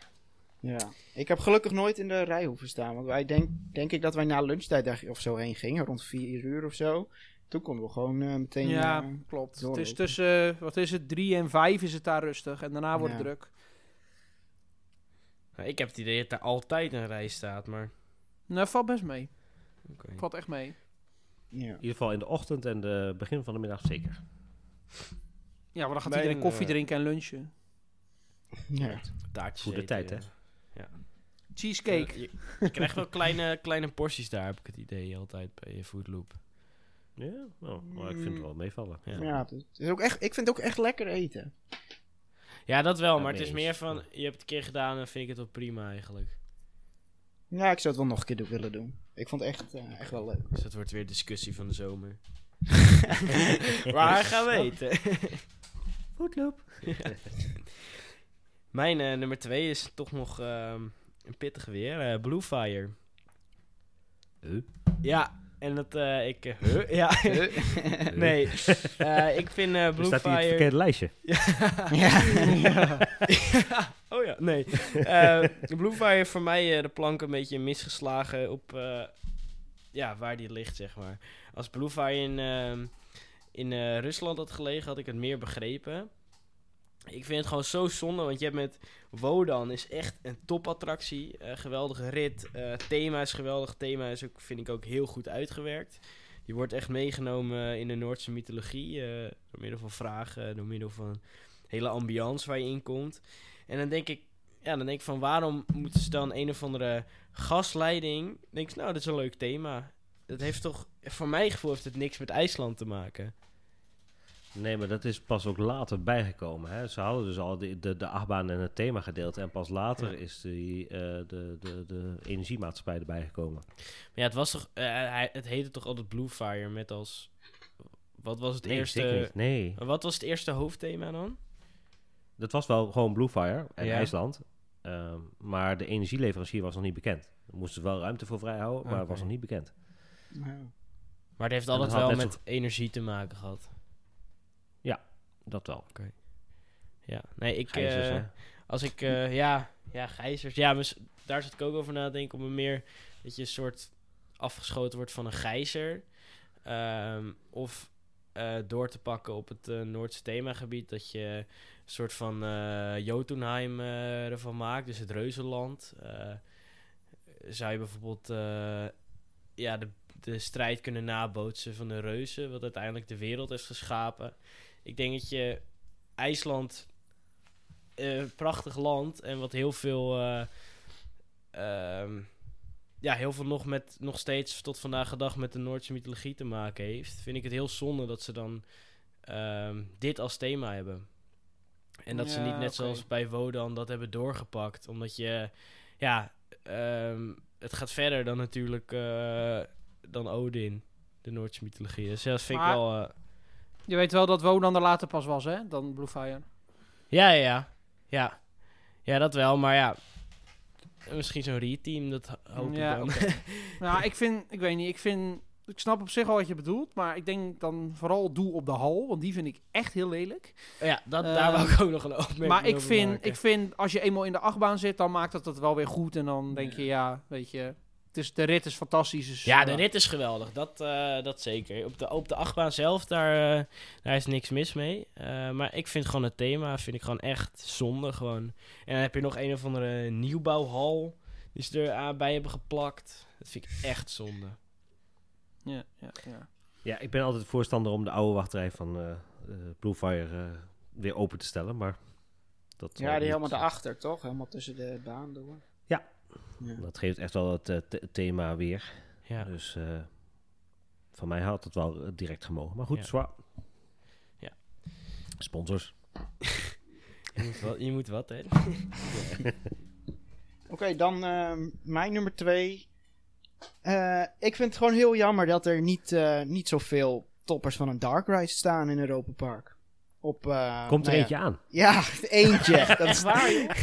Ja. Ik heb gelukkig nooit in de rij hoeven staan. Want wij denk, denk ik dat wij na lunchtijd daar of zo heen gingen. Rond vier uur of zo. Toen konden we gewoon eh, meteen... Ja, eh, klopt. Het is tussen, eh, wat is het, drie en vijf is het daar rustig. En daarna wordt het Ja. druk. Nou, ik heb het idee dat daar altijd een rij staat, maar... Nou, valt best mee. oké. Valt echt mee. ja. In ieder geval in de ochtend en de begin van de middag zeker. Ja, maar dan gaat Mijn, iedereen koffie drinken en lunchen. Ja. Taartjes Goede eten, tijd, hè? ja. Cheesecake. Je, je krijgt wel kleine, kleine porties daar, heb ik het idee, altijd bij je Foodloop. Ja, nou, maar ik vind het wel meevallen. Ja. Ja, het is ook echt, ik vind het ook echt lekker eten. Ja, dat wel, Ja, maar het nee, is is- meer van, je hebt het een keer gedaan en vind ik het wel prima eigenlijk. Ja, ik zou het wel nog een keer doen- willen doen. Ik vond het echt, eh, echt wel leuk. Dus dat wordt weer discussie van de zomer. Waar gaan we eten? Footloop. Mijn eh, nummer twee is toch nog ehm, een pittige weer. eh Bluefire. Huh? Ja, en dat eh, ik... eh, huh? Ja, nee. Eh, ik vind eh Er staat hier het Bluefire... verkeerde lijstje. ja. Oh ja, nee. Eh Bluefire voor mij eh, de plank een beetje misgeslagen op eh, ja, waar die ligt, zeg maar. Als Bluefire in, ehm, in eh, Rusland had gelegen, had ik het meer begrepen. Ik vind het gewoon zo zonde, want je hebt met Wodan is echt een topattractie. Eh, geweldige rit. Eh, thema is geweldig. Thema is ook, vind ik ook heel goed uitgewerkt. Je wordt echt meegenomen in de Noordse mythologie. eh, door middel van vragen, door middel van hele ambiance waar je in komt. En dan denk ik, ja, dan denk ik van waarom moeten ze dan een of andere gasleiding. Dan denk ik, nou, dat is een leuk thema. Dat heeft toch, voor mijn gevoel heeft het niks met IJsland te maken. Nee, maar dat is pas ook later bijgekomen. Hè? Ze hadden dus al de, de, de achtbaan en het thema gedeelte. En pas later Ja. is die, eh, de, de, de energiemaatschappij erbij gekomen. Maar ja, het was toch, eh, het heette toch altijd Bluefire met als, wat was het Nee, eerste. Nee, wat was het eerste hoofdthema dan? dat was wel gewoon Bluefire en Ja. IJsland. Ehm, maar de energieleverancier was nog niet bekend. Er moesten wel ruimte voor vrijhouden, maar het Oké. was nog niet bekend. Ja. Maar het heeft En altijd wel met zo- energie te maken gehad. Dat wel. Ja, nee, ik, Gijzers, eh? Als ik, eh, ja, ja, gijzers. Ja, daar zat ik ook over na te denken. Om een meer, dat je een soort afgeschoten wordt van een gijzer. Ehm, of eh, door te pakken op het eh, Noordse themagebied. Dat je een soort van Jotunheim ervan maakt. Dus het reuzenland. Zou je bijvoorbeeld ja, de, de strijd kunnen nabootsen van de reuzen. Wat uiteindelijk de wereld heeft geschapen. Ik denk dat je IJsland eh, prachtig land en wat heel veel eh, ehm, ja, heel veel nog, met, nog steeds tot vandaag de dag met de Noordse mythologie te maken heeft, vind ik het heel zonde dat ze dan ehm, dit als thema hebben. En dat ze niet net zoals bij Wodan dat hebben doorgepakt. Omdat je, ja, ehm, het gaat verder dan natuurlijk eh, dan Odin, de Noordse mythologie. Dus dat vind Maar- ik wel... Je weet wel dat Wodan er later pas was, hè? Dan Bluefire. Ja, ja, ja. Ja, ja dat wel. Maar ja, misschien zo'n re-team, dat ho- hoop Ja, ik dan. oké. Nou, ik vind, ik weet niet, ik vind, ik snap op zich wel wat je bedoelt, maar ik denk dan vooral doe op de hal, want die vind ik echt heel lelijk. ja, dat, Eh, daar wou ik ook nog een opmerking maar ik vind, maken. ik vind, als je eenmaal in de achtbaan zit, dan maakt dat het wel weer goed en dan denk je, ja, weet je, is, de rit is fantastisch. Dus, Ja, de eh, rit is geweldig. Dat, eh, dat zeker. Op de, op de achtbaan zelf, daar, eh, daar is niks mis mee. Eh, maar ik vind gewoon het thema vind ik gewoon echt zonde. Gewoon. En dan heb je nog een of andere nieuwbouwhal die ze er aan bij hebben geplakt. Dat vind ik echt zonde. Ja, ja, ja. Ja, ik ben altijd voorstander om de oude wachtrij van Bluefire eh, weer open te stellen, maar dat Ja, die helemaal daarachter, toch? Helemaal tussen de baan door. Ja. Ja. Dat geeft echt wel het eh, the- thema weer. Ja. Dus eh, van mij had het wel eh, direct gemogen. Maar goed, Ja. zwaar. Ja. Sponsors. Je, moet wat, je moet wat, hè? Oké, dan ehm, mijn nummer twee. Eh, ik vind het gewoon heel jammer dat er niet, eh, niet zoveel toppers van een Dark Ride staan in Europa Park. Op, eh, Komt er nou ja. eentje aan? Ja, eentje. dat is waar,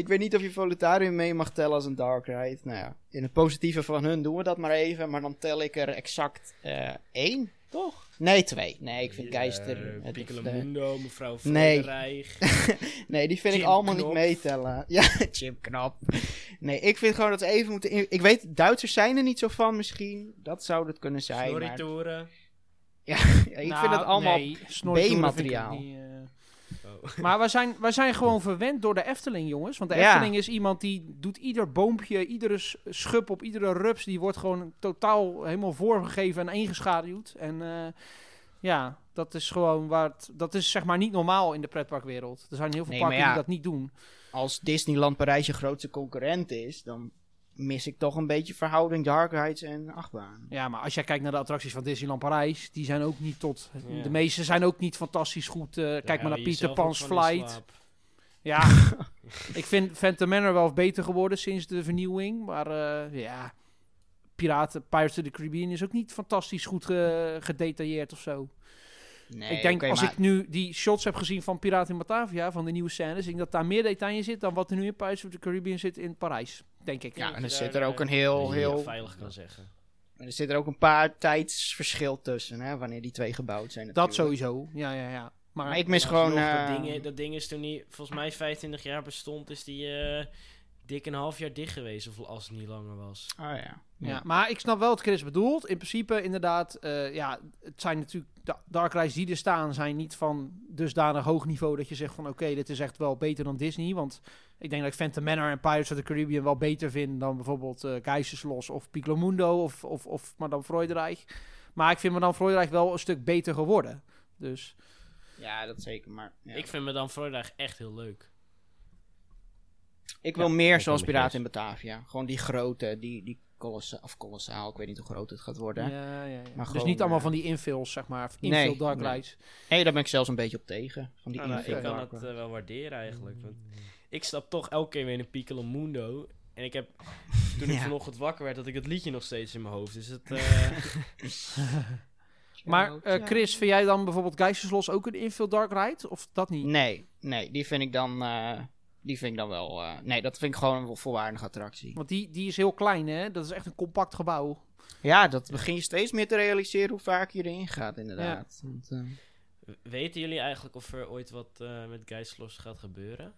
ik weet niet of je Volutarium mee mag tellen als een Dark Ride. Nou ja, in het positieve van hun doen we dat maar even. Maar dan tel ik er exact eh, één, toch? Nee, twee. Nee, ik vind Geister... Uh, Piccolo Mundo, mevrouw Nee. Nee, die vind ik Jim allemaal niet meetellen. Ja, Chip Knap. Nee, ik vind gewoon dat we even moeten... in- Ik weet, Duitsers zijn er niet zo van misschien. Dat zou het kunnen zijn. Maar... Ja, ik vind Nou, dat allemaal... nee, B-materiaal. eh. Oh. Maar wij zijn, wij zijn gewoon verwend door de Efteling, jongens. Want de Ja. Efteling is iemand die doet ieder boompje, iedere schub op iedere rups, die wordt gewoon totaal helemaal voorgegeven en ingeschaduwd. En eh, ja, dat is gewoon waar het, dat is zeg maar niet normaal in de pretparkwereld. Er zijn heel veel Nee, parken ja. die dat niet doen. Als Disneyland Parijs je grootste concurrent is, dan mis ik toch een beetje verhouding Dark Rides en achtbaan. Ja, maar als jij kijkt naar de attracties van Disneyland Parijs, die zijn ook niet tot... Ja. De meeste zijn ook niet fantastisch goed. Eh, kijk maar naar Peter Pan's Flight. Ja, ik vind Phantom Manor wel beter geworden sinds de vernieuwing. Maar eh, ja, Piraten, Pirates of the Caribbean is ook niet fantastisch goed ge- gedetailleerd of zo. Nee, ik denk, als maar- ik nu die shots heb gezien van Piraten in Batavia, van de nieuwe scènes, ik denk dat daar meer detail in zit dan wat er nu in Pirates of the Caribbean zit in Parijs. Denk ik. Ja, dat en er zit er ook een heel, dat je heel... veilig kan zeggen. Er zit er ook een paar tijdsverschil tussen, hè, wanneer die twee gebouwd zijn dat sowieso. Ja, ja, ja. Maar, Maar ik mis gewoon... alsnog, eh, dat, ding, dat ding is toen niet, volgens mij 25 jaar bestond, is die eh, dik een half jaar dicht geweest, of als het niet langer was. Oh ja. Ja, maar ik snap wel wat Chris bedoelt. In principe, inderdaad, eh, ja, het zijn natuurlijk de Dark Rides die er staan, zijn niet van dusdanig hoog niveau dat je zegt van oké, dit is echt wel beter dan Disney. Want ik denk dat ik Phantom Manor en Pirates of the Caribbean wel beter vind dan bijvoorbeeld eh Geiselslos of Piccolo Mundo of, of, of Madame Freudenreich. Maar ik vind Madame Freudenreich wel een stuk beter geworden. Dus Ja, dat zeker, maar... ja. Ik vind Madame Freudenreich echt heel leuk. Ik wil Ja, meer zoals Piraten in Batavia. Gewoon die grote, die, die kolossaal, of kolossaal, ik weet niet hoe groot het gaat worden. ja, ja, ja. Maar dus niet allemaal eh, van die infills, zeg maar. Infill Nee, Dark nee. Rides. Nee, daar ben ik zelfs een beetje op tegen. Van die Ah, nou, infill ik kan dat eh, wel waarderen eigenlijk. Want ik stap toch elke keer weer in een Piccolo Mundo. En ik heb, toen ik Ja. vanochtend wakker werd, dat ik het liedje nog steeds in mijn hoofd. Dus het, eh, Maar eh, Chris, vind jij dan bijvoorbeeld Geiselslos ook een infill Dark Ride? Of dat niet? Nee, nee, die vind ik dan, eh, die vind ik dan wel, eh, nee, dat vind ik gewoon een volwaardige attractie. Want die, die is heel klein, hè? Dat is echt een compact gebouw. Ja, dat begin je steeds meer te realiseren hoe vaak je erin gaat, inderdaad. Want, eh, weten jullie eigenlijk of er ooit wat eh, met Geislos gaat gebeuren?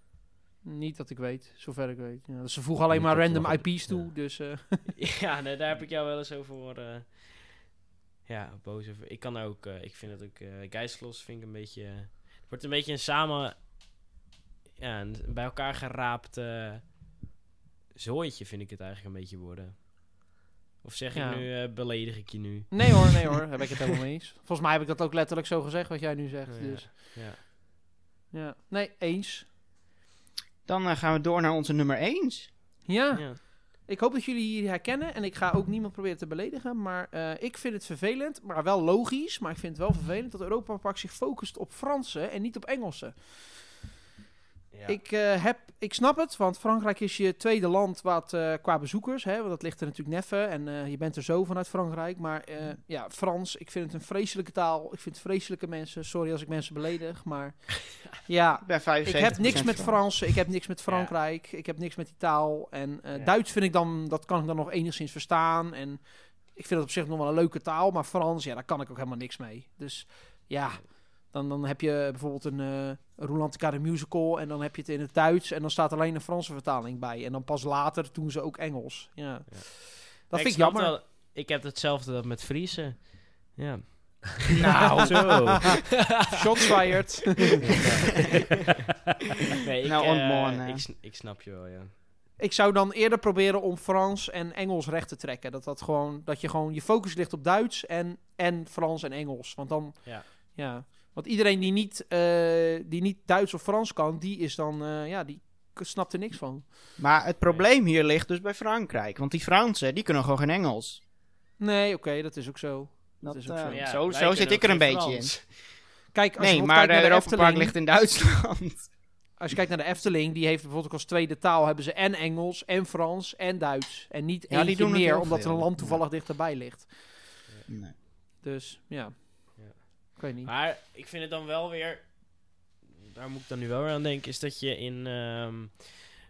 Niet dat ik weet, zover ik weet. Ja, ze voegen alleen maar random IP's toe, ja. dus... eh, ja, nee, daar heb ik jou wel eens over horen. ja, boos over. Ik kan ook, eh, ik vind het ook, uh, Geislos vind ik een beetje, het wordt een beetje een samen, ja, een bij elkaar geraapt eh, zooitje vind ik het eigenlijk een beetje worden. Of zeg Ja. ik nu, eh, beledig ik je nu? Nee hoor, nee hoor, heb ik het helemaal mee eens. Volgens mij heb ik dat ook letterlijk zo gezegd, wat jij nu zegt. Oh, ja. Dus Ja. ja, nee, eens. dan eh, gaan we door naar onze nummer 1. Ja, Ja. Ik hoop dat jullie hier herkennen. En ik ga ook niemand proberen te beledigen. Maar eh, ik vind het vervelend, maar wel logisch. Maar ik vind het wel vervelend dat Europa Park zich focust op Fransen en niet op Engelsen. Ja. Ik, eh, heb, ik snap het, want Frankrijk is je tweede land wat, eh, qua bezoekers. Hè, want dat ligt er natuurlijk neffen en eh, je bent er zo vanuit Frankrijk. Maar eh, ja, Frans, ik vind het een vreselijke taal. Ik vind vreselijke mensen. Sorry als ik mensen beledig, maar ja... Ik ben Ik 75 heb niks met Fransen, ik heb niks met Frankrijk, ik heb niks met die taal. En Ja. Duits vind ik dan, dat kan ik dan nog enigszins verstaan. En ik vind het op zich nog wel een leuke taal, maar Frans, ja, daar kan ik ook helemaal niks mee. Dus ja, dan, dan heb je bijvoorbeeld een uh, Rolantica de musical en dan heb je het in het Duits en dan staat alleen een Franse vertaling bij. En dan pas later doen ze ook Engels. Ja. Dat vind ik jammer. wel- ik heb hetzelfde dat met Friese. Ja. Nou, Zo. shots fired. nee, ik, Nou, eh, ik, ik snap je wel, ja. Ik zou dan eerder proberen om Frans en Engels recht te trekken. Dat, dat, gewoon, dat je gewoon je focus ligt op Duits en, en Frans en Engels. Want dan, Ja. ja. Want iedereen die niet, eh, die niet Duits of Frans kan, die is dan, eh, ja, die snapt er niks van. Maar het probleem hier ligt dus bij Frankrijk. Want die Fransen, die kunnen gewoon geen Engels. Nee, oké, dat is ook zo. Dat, is ook eh, zo. Ja, zo zo zit ik er een beetje Frans. Kijk, als je Nee, bijvoorbeeld maar kijkt de naar de Europa Park Efteling, ligt in Duitsland. als je kijkt naar de Efteling, die heeft bijvoorbeeld ook als tweede taal hebben ze en Engels en Frans en Duits. En niet Ja, die doen meer, omdat er een land toevallig dichterbij ligt. Nee. Dus, ja. Ik niet. Maar ik vind het dan wel weer... Daar moet ik dan nu wel weer aan denken, is dat je in... ehm,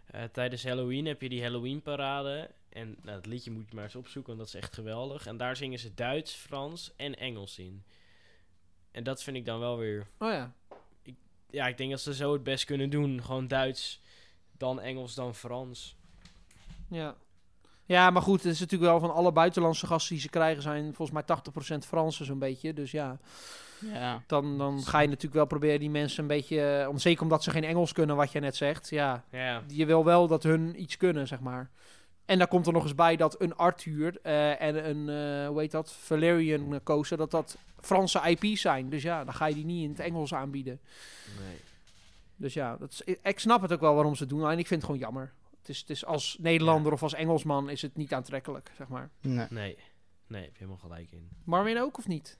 eh, tijdens Halloween heb je die Halloween parade. En nou, dat liedje moet je maar eens opzoeken, want dat is echt geweldig. En daar zingen ze Duits, Frans en Engels in. En dat vind ik dan wel weer... Oh ja. Ja, ik denk dat ze zo het best kunnen doen. Gewoon Duits, dan Engels, dan Frans. Ja. Ja, maar goed, het is natuurlijk wel van alle buitenlandse gasten die ze krijgen zijn volgens mij 80% Fransen zo'n beetje. Dus ja, Ja. dan, dan ga je natuurlijk wel proberen die mensen een beetje, om, zeker omdat ze geen Engels kunnen, wat je net zegt. Ja, Ja, je wil wel dat hun iets kunnen, zeg maar. En daar komt er nog eens bij dat een Arthur eh, en een, eh hoe heet dat, Valerian Coaster, dat dat Franse IP's zijn. Dus ja, dan ga je die niet in het Engels aanbieden. nee. Dus ja, dat is, ik snap het ook wel waarom ze het doen. Alleen ik vind het gewoon jammer. Het is, het is als Nederlander of als Engelsman is het niet aantrekkelijk, zeg maar. Nee. Nee, nee, heb je helemaal gelijk in. Marvin ook of niet?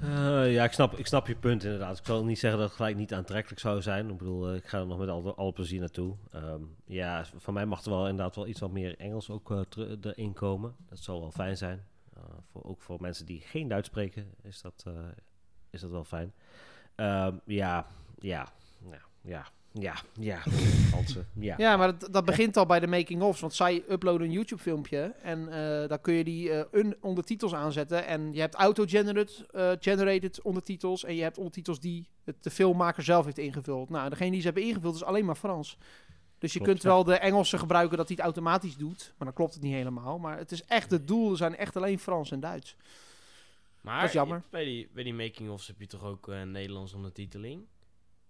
Eh, ja, ik snap, ik snap je punt inderdaad. Ik zal niet zeggen dat het gelijk niet aantrekkelijk zou zijn. Ik bedoel, eh, ik ga er nog met alle, alle plezier naartoe. Ehm, ja, van mij mag er wel inderdaad wel iets wat meer Engels ook eh, erin komen. Dat zal wel fijn zijn. Eh, voor, ook voor mensen die geen Duits spreken is dat, eh, is dat wel fijn. Ehm, ja, ja, ja, ja, ja, ja, ja. Ja, maar dat, dat begint al bij de making-ofs. Want zij uploaden een YouTube-filmpje. En eh dan kun je die eh, un- ondertitels aanzetten. En je hebt auto-generated eh, generated ondertitels. En je hebt ondertitels die het, de filmmaker zelf heeft ingevuld. Nou, degene die ze hebben ingevuld is alleen maar Frans. Dus je Klopt, kunt wel de Engelse gebruiken dat hij het automatisch doet. Maar dan klopt het niet helemaal. Maar het is echt, het doel zijn echt alleen Frans en Duits. Maar Dat is jammer. bij die, bij die making-ofs heb je toch ook eh Nederlands ondertiteling?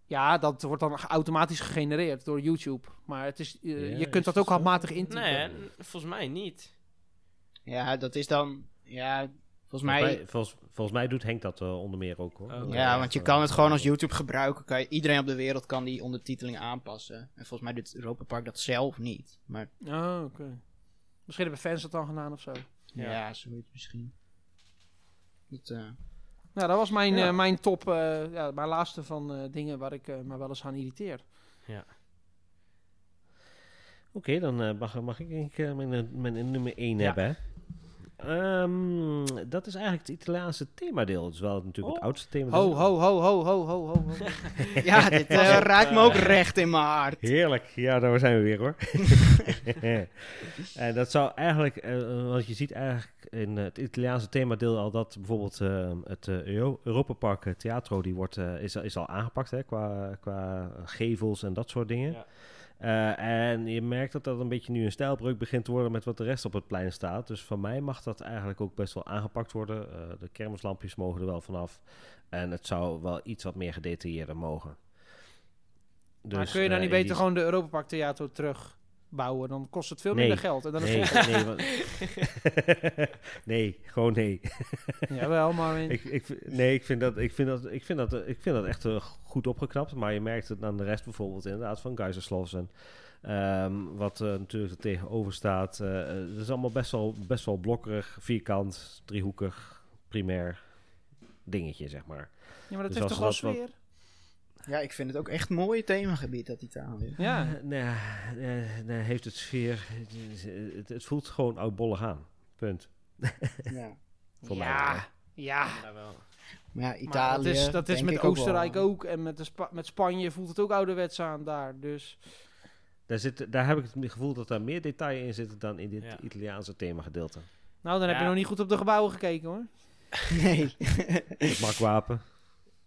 Ja, dat wordt dan automatisch gegenereerd door YouTube. Maar het is, eh, Ja, je is kunt dat dat ook handmatig intypen. Nee, volgens mij niet. Ja, dat is dan... Ja, volgens Volgens mij... mij, volgens, volgens mij doet Henk dat eh, onder meer ook hoor. Oké. Ja, want je kan het gewoon als YouTube gebruiken. Kan je, iedereen op de wereld kan die ondertiteling aanpassen. En volgens mij doet Europa Park dat zelf niet. Maar Oh, oké. Misschien hebben fans dat dan gedaan of zo. ja, Ja. zoiets misschien. Dat, eh, Nou, dat was mijn, Ja. eh, mijn top, eh, ja, mijn laatste van eh, dingen waar ik me wel eens aan irriteer. Oké, dan mag, mag ik denk mijn, mijn nummer 1 Ja. hebben. Ehm, dat is eigenlijk het Italiaanse themadeel. Het is wel natuurlijk het Oh. oudste themadeel. Ho, ho, ho, ho, ho, ho, ho. ja, dit eh, raakt me ook recht in mijn hart. Heerlijk, ja, daar zijn we weer hoor. dat zou eigenlijk, eh, want je ziet eigenlijk in het Italiaanse themadeel al dat bijvoorbeeld eh, het Euro- Europa Park eh, Teatro, die wordt, is, is al aangepakt hè, qua, qua gevels en dat soort dingen. Ja. Eh, en je merkt dat dat een beetje nu een stijlbreuk begint te worden met wat de rest op het plein staat. Dus van mij mag dat eigenlijk ook best wel aangepakt worden. Eh, de kermislampjes mogen er wel vanaf. En het zou wel iets wat meer gedetailleerder mogen. maar Dus, kun je dan eh, niet in beter die- gewoon de Europa Park Theater terugbouwen? Dan kost het veel Nee. minder geld. En dan Nee, is nee, want- nee, gewoon nee. Jawel, maar Ik, ik, vind- nee, ik vind dat, ik vind dat, ik vind dat, ik vind dat echt eh, goed opgeknapt. Maar je merkt het aan de rest bijvoorbeeld inderdaad van Geisersloss en Ehm, wat eh, natuurlijk er tegenover staat. eh, het is allemaal best wel, best wel blokkerig, vierkant, driehoekig, primair dingetje, zeg maar. Ja, maar dat Dus heeft als toch wel sfeer? Ja, ik vind het ook echt een mooi themagebied, dat Italië. Ja. Eh, nee, nee, nee, heeft het sfeer. Het, het, voelt gewoon oudbollig aan. Punt. Ja. Voor mij. ja. Ja. Ja, wel. Maar ja, Maar Italië. dat is, dat is met ook Oostenrijk ook. En met, de Spa- met Spanje voelt het ook ouderwets aan daar. Dus Daar, zit, daar heb ik het gevoel dat daar meer detail in zit dan in dit Ja. Italiaanse themagedeelte. nou, dan heb je nog niet goed op de gebouwen gekeken hoor. Nee. Het makwapen.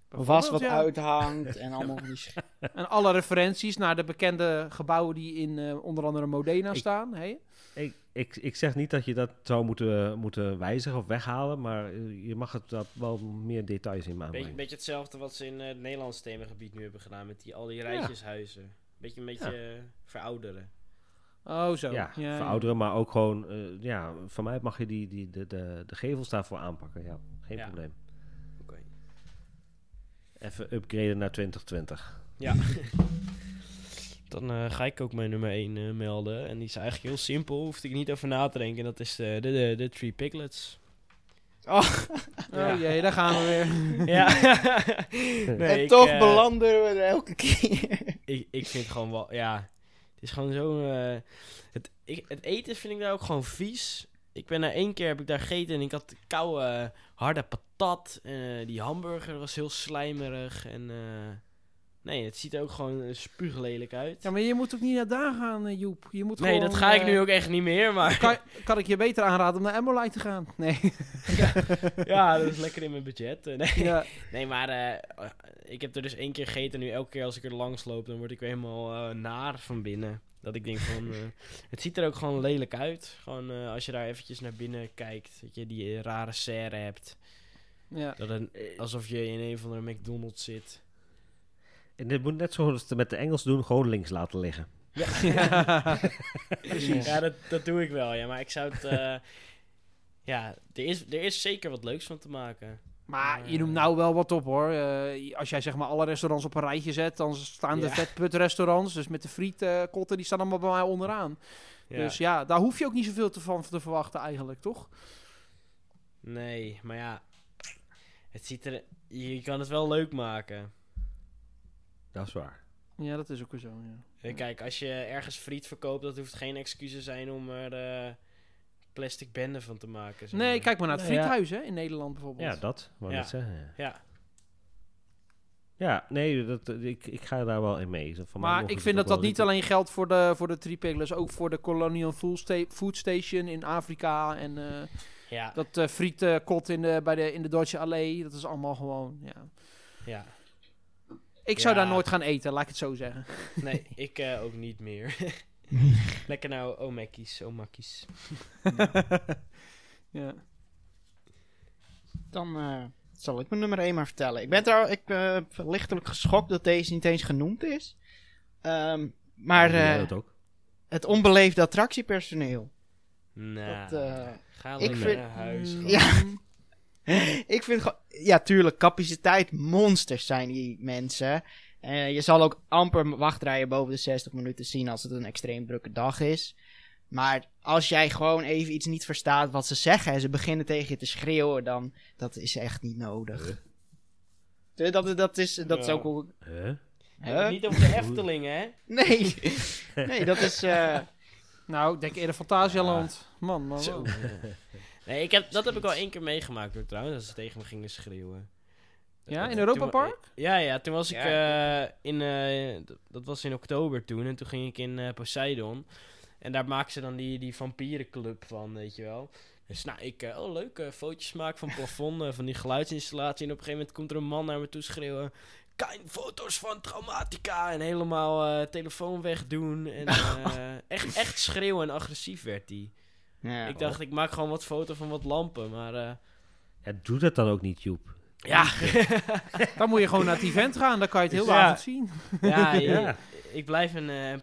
Was wat ja. uithangt en allemaal van die sch- En alle referenties naar de bekende gebouwen die in eh, onder andere Modena Ik- staan. Hè? Ik, ik, ik zeg niet dat je dat zou moeten, moeten wijzigen of weghalen, maar eh, je mag het dat wel meer details in Beetje, aanbrengen. beetje hetzelfde wat ze in eh, het Nederlands themagebied nu hebben gedaan met die, al die rijtjeshuizen. Beetje een beetje verouderen. Oh, zo. Ja, ja, verouderen, maar ook gewoon, eh, ja, van mij mag je die, die, de, de, de gevels daarvoor aanpakken. Ja, geen Ja. probleem. Even upgraden naar 2020. Ja. Dan eh, ga ik ook mijn nummer 1 melden. En die is eigenlijk heel simpel, hoefde ik niet over na te denken. Dat is de, de, de, de Three Piglets. Oh, Ja. Oh jee, daar gaan we weer. ja. nee, en ik, toch eh, belanden we er elke keer. ik, ik vind het gewoon wel, ja. Het is gewoon zo. eh, het, ik, het eten vind ik daar ook gewoon vies. Ik ben daar één keer heb ik daar gegeten en ik had koude, eh, harde patat. Eh, die hamburger was heel slijmerig. En eh, nee, het ziet er ook gewoon eh, spuuglelijk uit. Ja, maar je moet ook niet naar daar gaan, Joep. Je moet nee, gewoon, dat ga ik nu ook echt niet meer. Maar Kan, kan ik je beter aanraden om naar Emolite te gaan? Nee. ja, dat is lekker in mijn budget. Nee. ja. nee, maar ik heb er dus één keer gegeten. En nu elke keer als ik er langs loop, dan word ik weer helemaal naar van binnen. Dat ik denk van, het ziet er ook gewoon lelijk uit. Gewoon als je daar eventjes naar binnen kijkt, dat je die rare serre hebt. Ja. Dat het, alsof je in een van de McDonald's zit. En dit moet net zoals ze met de Engels doen, gewoon links laten liggen. Precies. Ja, dat, dat doe ik wel, ja. Maar ik zou het... eh, ja, er is, er is zeker wat leuks van te maken. Maar je noemt nou wel wat op hoor. Eh, als jij zeg maar alle restaurants op een rijtje zet, dan staan de Ja. vetput restaurants, dus met de frietkotten, die staan allemaal bij mij onderaan. Ja. Dus ja, daar hoef je ook niet zoveel te van te verwachten eigenlijk, toch? Nee, maar ja... Het ziet er... Je kan het wel leuk maken. Dat is waar. Ja, dat is ook weer zo, ja. Eh, Kijk, als je ergens friet verkoopt, dat hoeft geen excuus te zijn om er eh, plastic bende van te maken. zeg Nee, kijk maar naar het Nou ja. friethuis hè, in Nederland bijvoorbeeld. Ja, dat. Wou Ja. net zeggen. ja. Ja, Ja, nee, dat, ik, ik ga daar wel in mee. Van Maar ik vind dat dat niet alleen geldt voor de, voor de Three Piglets, ook voor de Colonial Food, Sta- Food Station in Afrika en eh, ja, dat eh frietkot in de, bij de, in de Deutsche Allee. Dat is allemaal gewoon, ja. ja. Ik zou Ja. daar nooit gaan eten, laat ik het zo zeggen. Nee, ik eh, ook niet meer. Lekker nou, oh mekkies, oh makkies. ja. Dan eh, zal ik mijn nummer 1 maar vertellen. Ik ben trouw, ik ben lichtelijk geschokt dat deze niet eens genoemd is. Ehm, maar eh, het onbeleefde attractiepersoneel. Nou, Dat, eh, ga ik vind- naar huis. Gewoon. Ja. ik vind gewoon... Ja, tuurlijk, capaciteit monsters zijn die mensen. Eh, je zal ook amper wachtrijen boven de 60 minuten zien als het een extreem drukke dag is. Maar als jij gewoon even iets niet verstaat wat ze zeggen en ze beginnen tegen je te schreeuwen, dan dat is echt niet nodig. Dat, dat, is, dat is ook. Huh? Het niet over de Efteling, hè? Nee, nee, dat is... eh, Nou, ik denk eerder Fantasialand. Man, man, Zo. man. Nee, ik heb, dat heb ik al één keer meegemaakt hoor, trouwens, dat ze tegen me gingen schreeuwen. Ja, in Europa Park? Ja, ja, toen was ik Ja. eh, in, eh, dat was in oktober toen, en toen ging ik in eh, Poseidon. En daar maken ze dan die, die vampierenclub van, weet je wel. Dus nou, ik, eh, oh leuk, eh, fotootjes maken van het plafond, eh, van die geluidsinstallatie. En op een gegeven moment komt er een man naar me toe schreeuwen... Kein foto's van Traumatica! En helemaal eh, telefoon wegdoen. En eh, echt, echt schreeuwen en agressief werd hij. ja. ik dacht, ik maak gewoon wat foto van wat lampen, maar... eh, Ja, doe dat dan ook niet, Joep. ja, Dan moet je gewoon naar het event gaan, dan kan je het heel Ja. avond zien. ja, Ja. ik blijf een, eh een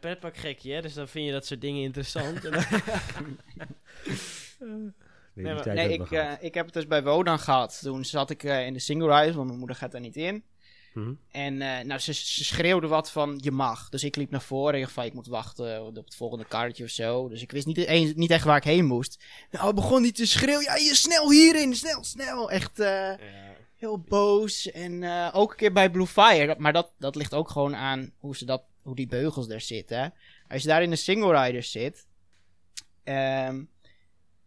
hè, dus dan vind je dat soort dingen interessant. Nee, Nee, ik, eh, ik heb het dus bij Wodan gehad. Toen zat ik eh, in de single ride, want mijn moeder gaat daar niet in. Mhm. En eh, nou, ze, ze schreeuwde wat van je mag. Dus ik liep naar voren en ik van ik moet wachten op het volgende kaartje of zo. Dus ik wist niet, eens, niet echt waar ik heen moest. Nou, begon niet te schreeuwen. Ja, je snel hierin, snel, snel. Echt eh, Ja. heel boos. En eh, ook een keer bij Blue Fire. dat- Maar dat, dat ligt ook gewoon aan hoe, ze dat, hoe die beugels daar zitten. Als je daar in de single rider zit. ehm,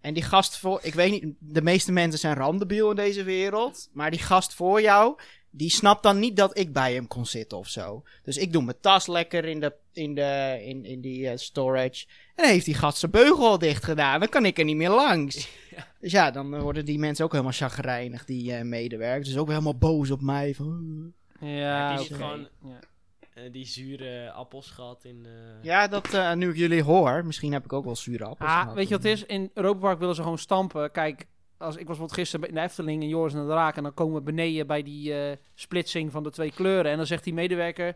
en die gast voor. Ik weet niet, de meeste mensen zijn randebiel in deze wereld. Maar die gast voor jou. Die snapt dan niet dat ik bij hem kon zitten of zo. Dus ik doe mijn tas lekker in, de, in, de, in, in die eh, storage. En dan heeft die gast zijn beugel al dicht gedaan. Dan kan ik er niet meer langs. Dus ja, dan eh, worden die mensen ook helemaal chagrijnig, die eh, medewerkers. Dus ook helemaal boos op mij. Van, Ja, oké. niet gewoon- Ja. Die zure appels gehad in... eh, ja, dat eh, nu ik jullie hoor. Misschien heb ik ook wel zure appels Ah, gehad. weet je wat het is? In Europa Park willen ze gewoon stampen. Kijk, als ik was wat gisteren in de Efteling in Joris en de Draak en dan komen we beneden bij die eh, splitsing van de twee kleuren. En dan zegt die medewerker,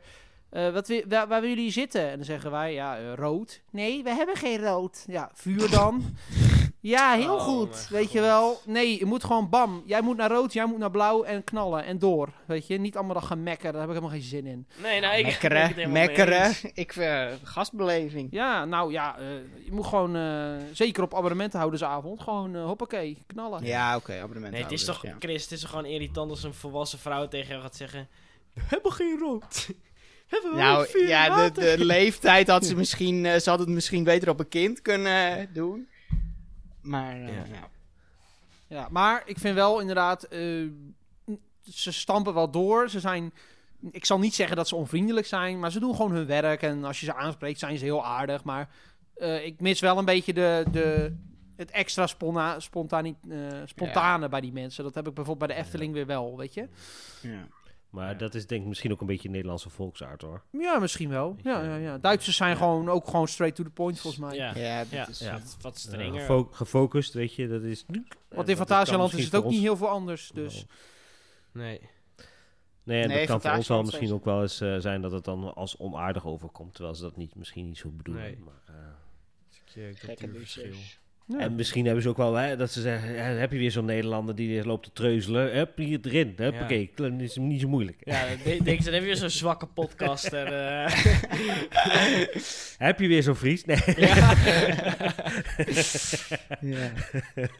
eh, wat waar, waar willen jullie zitten? En dan zeggen wij, ja, eh, rood. Nee, we hebben geen rood. Ja, vuur dan. ja, heel Oh, goed. Weet je wel? Nee, je moet gewoon bam. Jij moet naar rood, jij moet naar blauw en knallen en door. Weet je, niet allemaal dat gaan mekken, daar heb ik helemaal geen zin in. Nee, nou, ik... Mekkeren, mekkeren. Ik uh, gastbeleving. Ja, nou ja, eh, je moet gewoon, eh, zeker op abonnementenhoudersavond, gewoon eh hoppakee, knallen. Ja, oké, abonnement. Nee, het is toch, ja. Chris, het is toch gewoon irritant als een volwassen vrouw tegen jou gaat zeggen... We hebben geen rood. Nou, ja, de, water." de leeftijd had ze misschien, eh, ze had het misschien beter op een kind kunnen eh, doen. Maar, eh, Ja. ja. Ja, maar ik vind wel inderdaad, eh, ze stampen wel door. Ze zijn, ik zal niet zeggen dat ze onvriendelijk zijn, maar ze doen gewoon hun werk. En als je ze aanspreekt, zijn ze heel aardig. Maar eh, ik mis wel een beetje de, de, het extra eh, spontane bij die mensen. Dat heb ik bijvoorbeeld bij de Efteling weer wel, weet je. ja. Maar dat is denk ik misschien ook een beetje Nederlandse volksaard hoor. Ja, misschien wel. Ja, ja, ja. Duitsers zijn ja. gewoon ook gewoon straight to the point, volgens mij. Ja, Ja, dat ja, is, ja, wat- wat strenger. gefo- gefocust, weet je, dat is... Want in Fantasialand is het ook niet heel veel anders. Dus nee. Nee, en Nee, dat kan voor ons wel Fantasialand misschien is- ook wel eens eh, zijn dat het dan als onaardig overkomt. Terwijl ze dat niet, misschien niet zo bedoelen. Nee. Maar, eh, Stukje gekke cultuurverschil. Ja. En misschien hebben ze ook wel hè, dat ze zeggen: hè, heb je weer zo'n Nederlander die weer loopt te treuzelen? Hup, hier erin. Huppakee, ja. dat is niet zo moeilijk. Ja, dan denk ze, dan heb je weer zo'n zwakke podcaster. eh. Heb je weer zo'n Fries? Nee. Ja.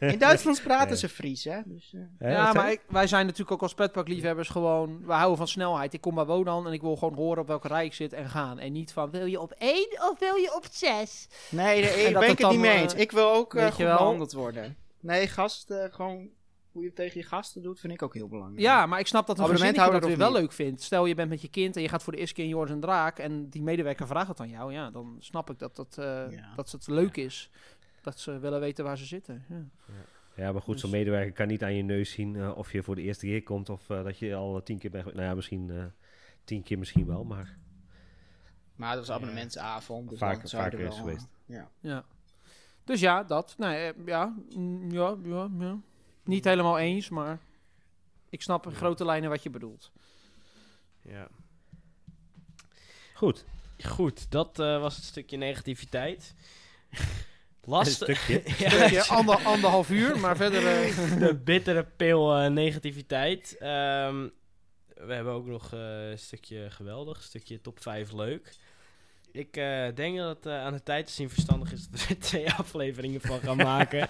In Duitsland praten Ja. ze Fries, hè? Dus, eh, ja, maar ik- wij zijn natuurlijk ook als petparkliefhebbers gewoon... We houden van snelheid. Ik kom bij Wodan en ik wil gewoon horen op welke rij ik zit en gaan. En niet van, wil je op één of wil je op zes? Nee, daar En ik dat ben het ik het niet mee eh, eens. Ik wil ook eh, weet goed je wel? behandeld worden. Nee, gasten, gewoon hoe je het tegen je gasten doet, vind ik ook heel belangrijk. Ja, maar ik snap dat een gezinnetje dat weer wel leuk vindt. Stel, je bent met je kind en je gaat voor de eerste keer in Joris en Draak... en die medewerker vraagt het aan jou. Ja, dan snap ik dat, dat, eh, Ja. dat het leuk is. Dat ze willen weten waar ze zitten. Ja. Ja, maar goed, zo'n Dus- medewerker kan niet aan je neus zien eh, of je voor de eerste keer komt of eh, dat je al tien keer bent. Nou ja, misschien eh, tien keer misschien wel, maar Maar dat was abonnementsavond. Dus Vaker- dan zou je vaker er is wel, geweest. eh, Ja. Ja. Dus ja, dat. Nee, eh, ja, mm, ja, ja, ja. Niet helemaal eens, maar ik snap in grote lijnen wat je bedoelt. Ja. goed. Goed, dat eh, was het stukje negativiteit. Een Lastig. stukje. Ja, Stukje ander, anderhalf uur, maar verder... eh, de bittere pil eh, negativiteit. Ehm, we hebben ook nog eh, een stukje geweldig, een stukje top 5 leuk. Ik eh, denk dat het eh, aan de tijd te zien verstandig is dat we er twee afleveringen van gaan maken.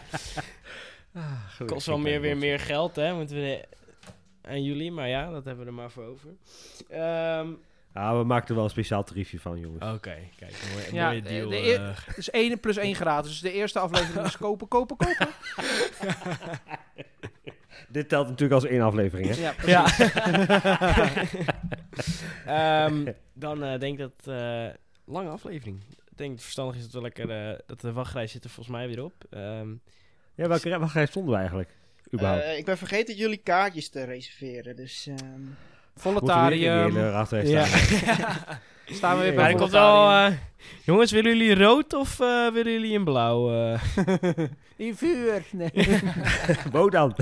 Goed, Kost wel meer, weer meer geld, hè? Moeten we aan jullie, maar ja, dat hebben we er maar voor over. Ehm, Ah, we maken er wel een speciaal tariefje van, jongens. Oké, kijk, een mooie, Ja, deal. de eh. dus 1 plus 1 gratis. Dus de eerste aflevering is kopen, kopen, kopen. Dit telt natuurlijk als één aflevering, hè? Ja, precies. Ja. Ehm, dan eh, denk ik dat... eh lange aflevering. Ik denk het verstandig is dat we lekker... eh, dat de wachtrij zit er volgens mij weer op. Ehm, Ja, welke waar stonden we eigenlijk? Überhaupt. Eh, ik ben vergeten jullie kaartjes te reserveren. Dus ehm, in die Voletarium. ja. staan? Staan we weer Ja, bij ik komt wel... eh, jongens, willen jullie rood of eh, willen jullie in blauw? eh? In vuur. Nee. Bodan.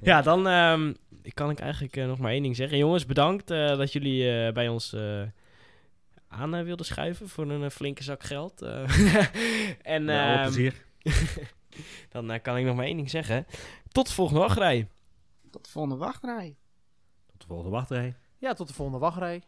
ja, dan ehm, kan ik eigenlijk nog maar één ding zeggen. Jongens, bedankt eh, dat jullie eh, bij ons eh, aan eh, wilden schuiven voor een eh, flinke zak geld. eh. en ehm, plezier. dan kan ik nog maar één ding zeggen. Tot de volgende wachtrij. tot de volgende wachtrij. Tot de volgende wachtrij. Ja, tot de volgende wachtrij.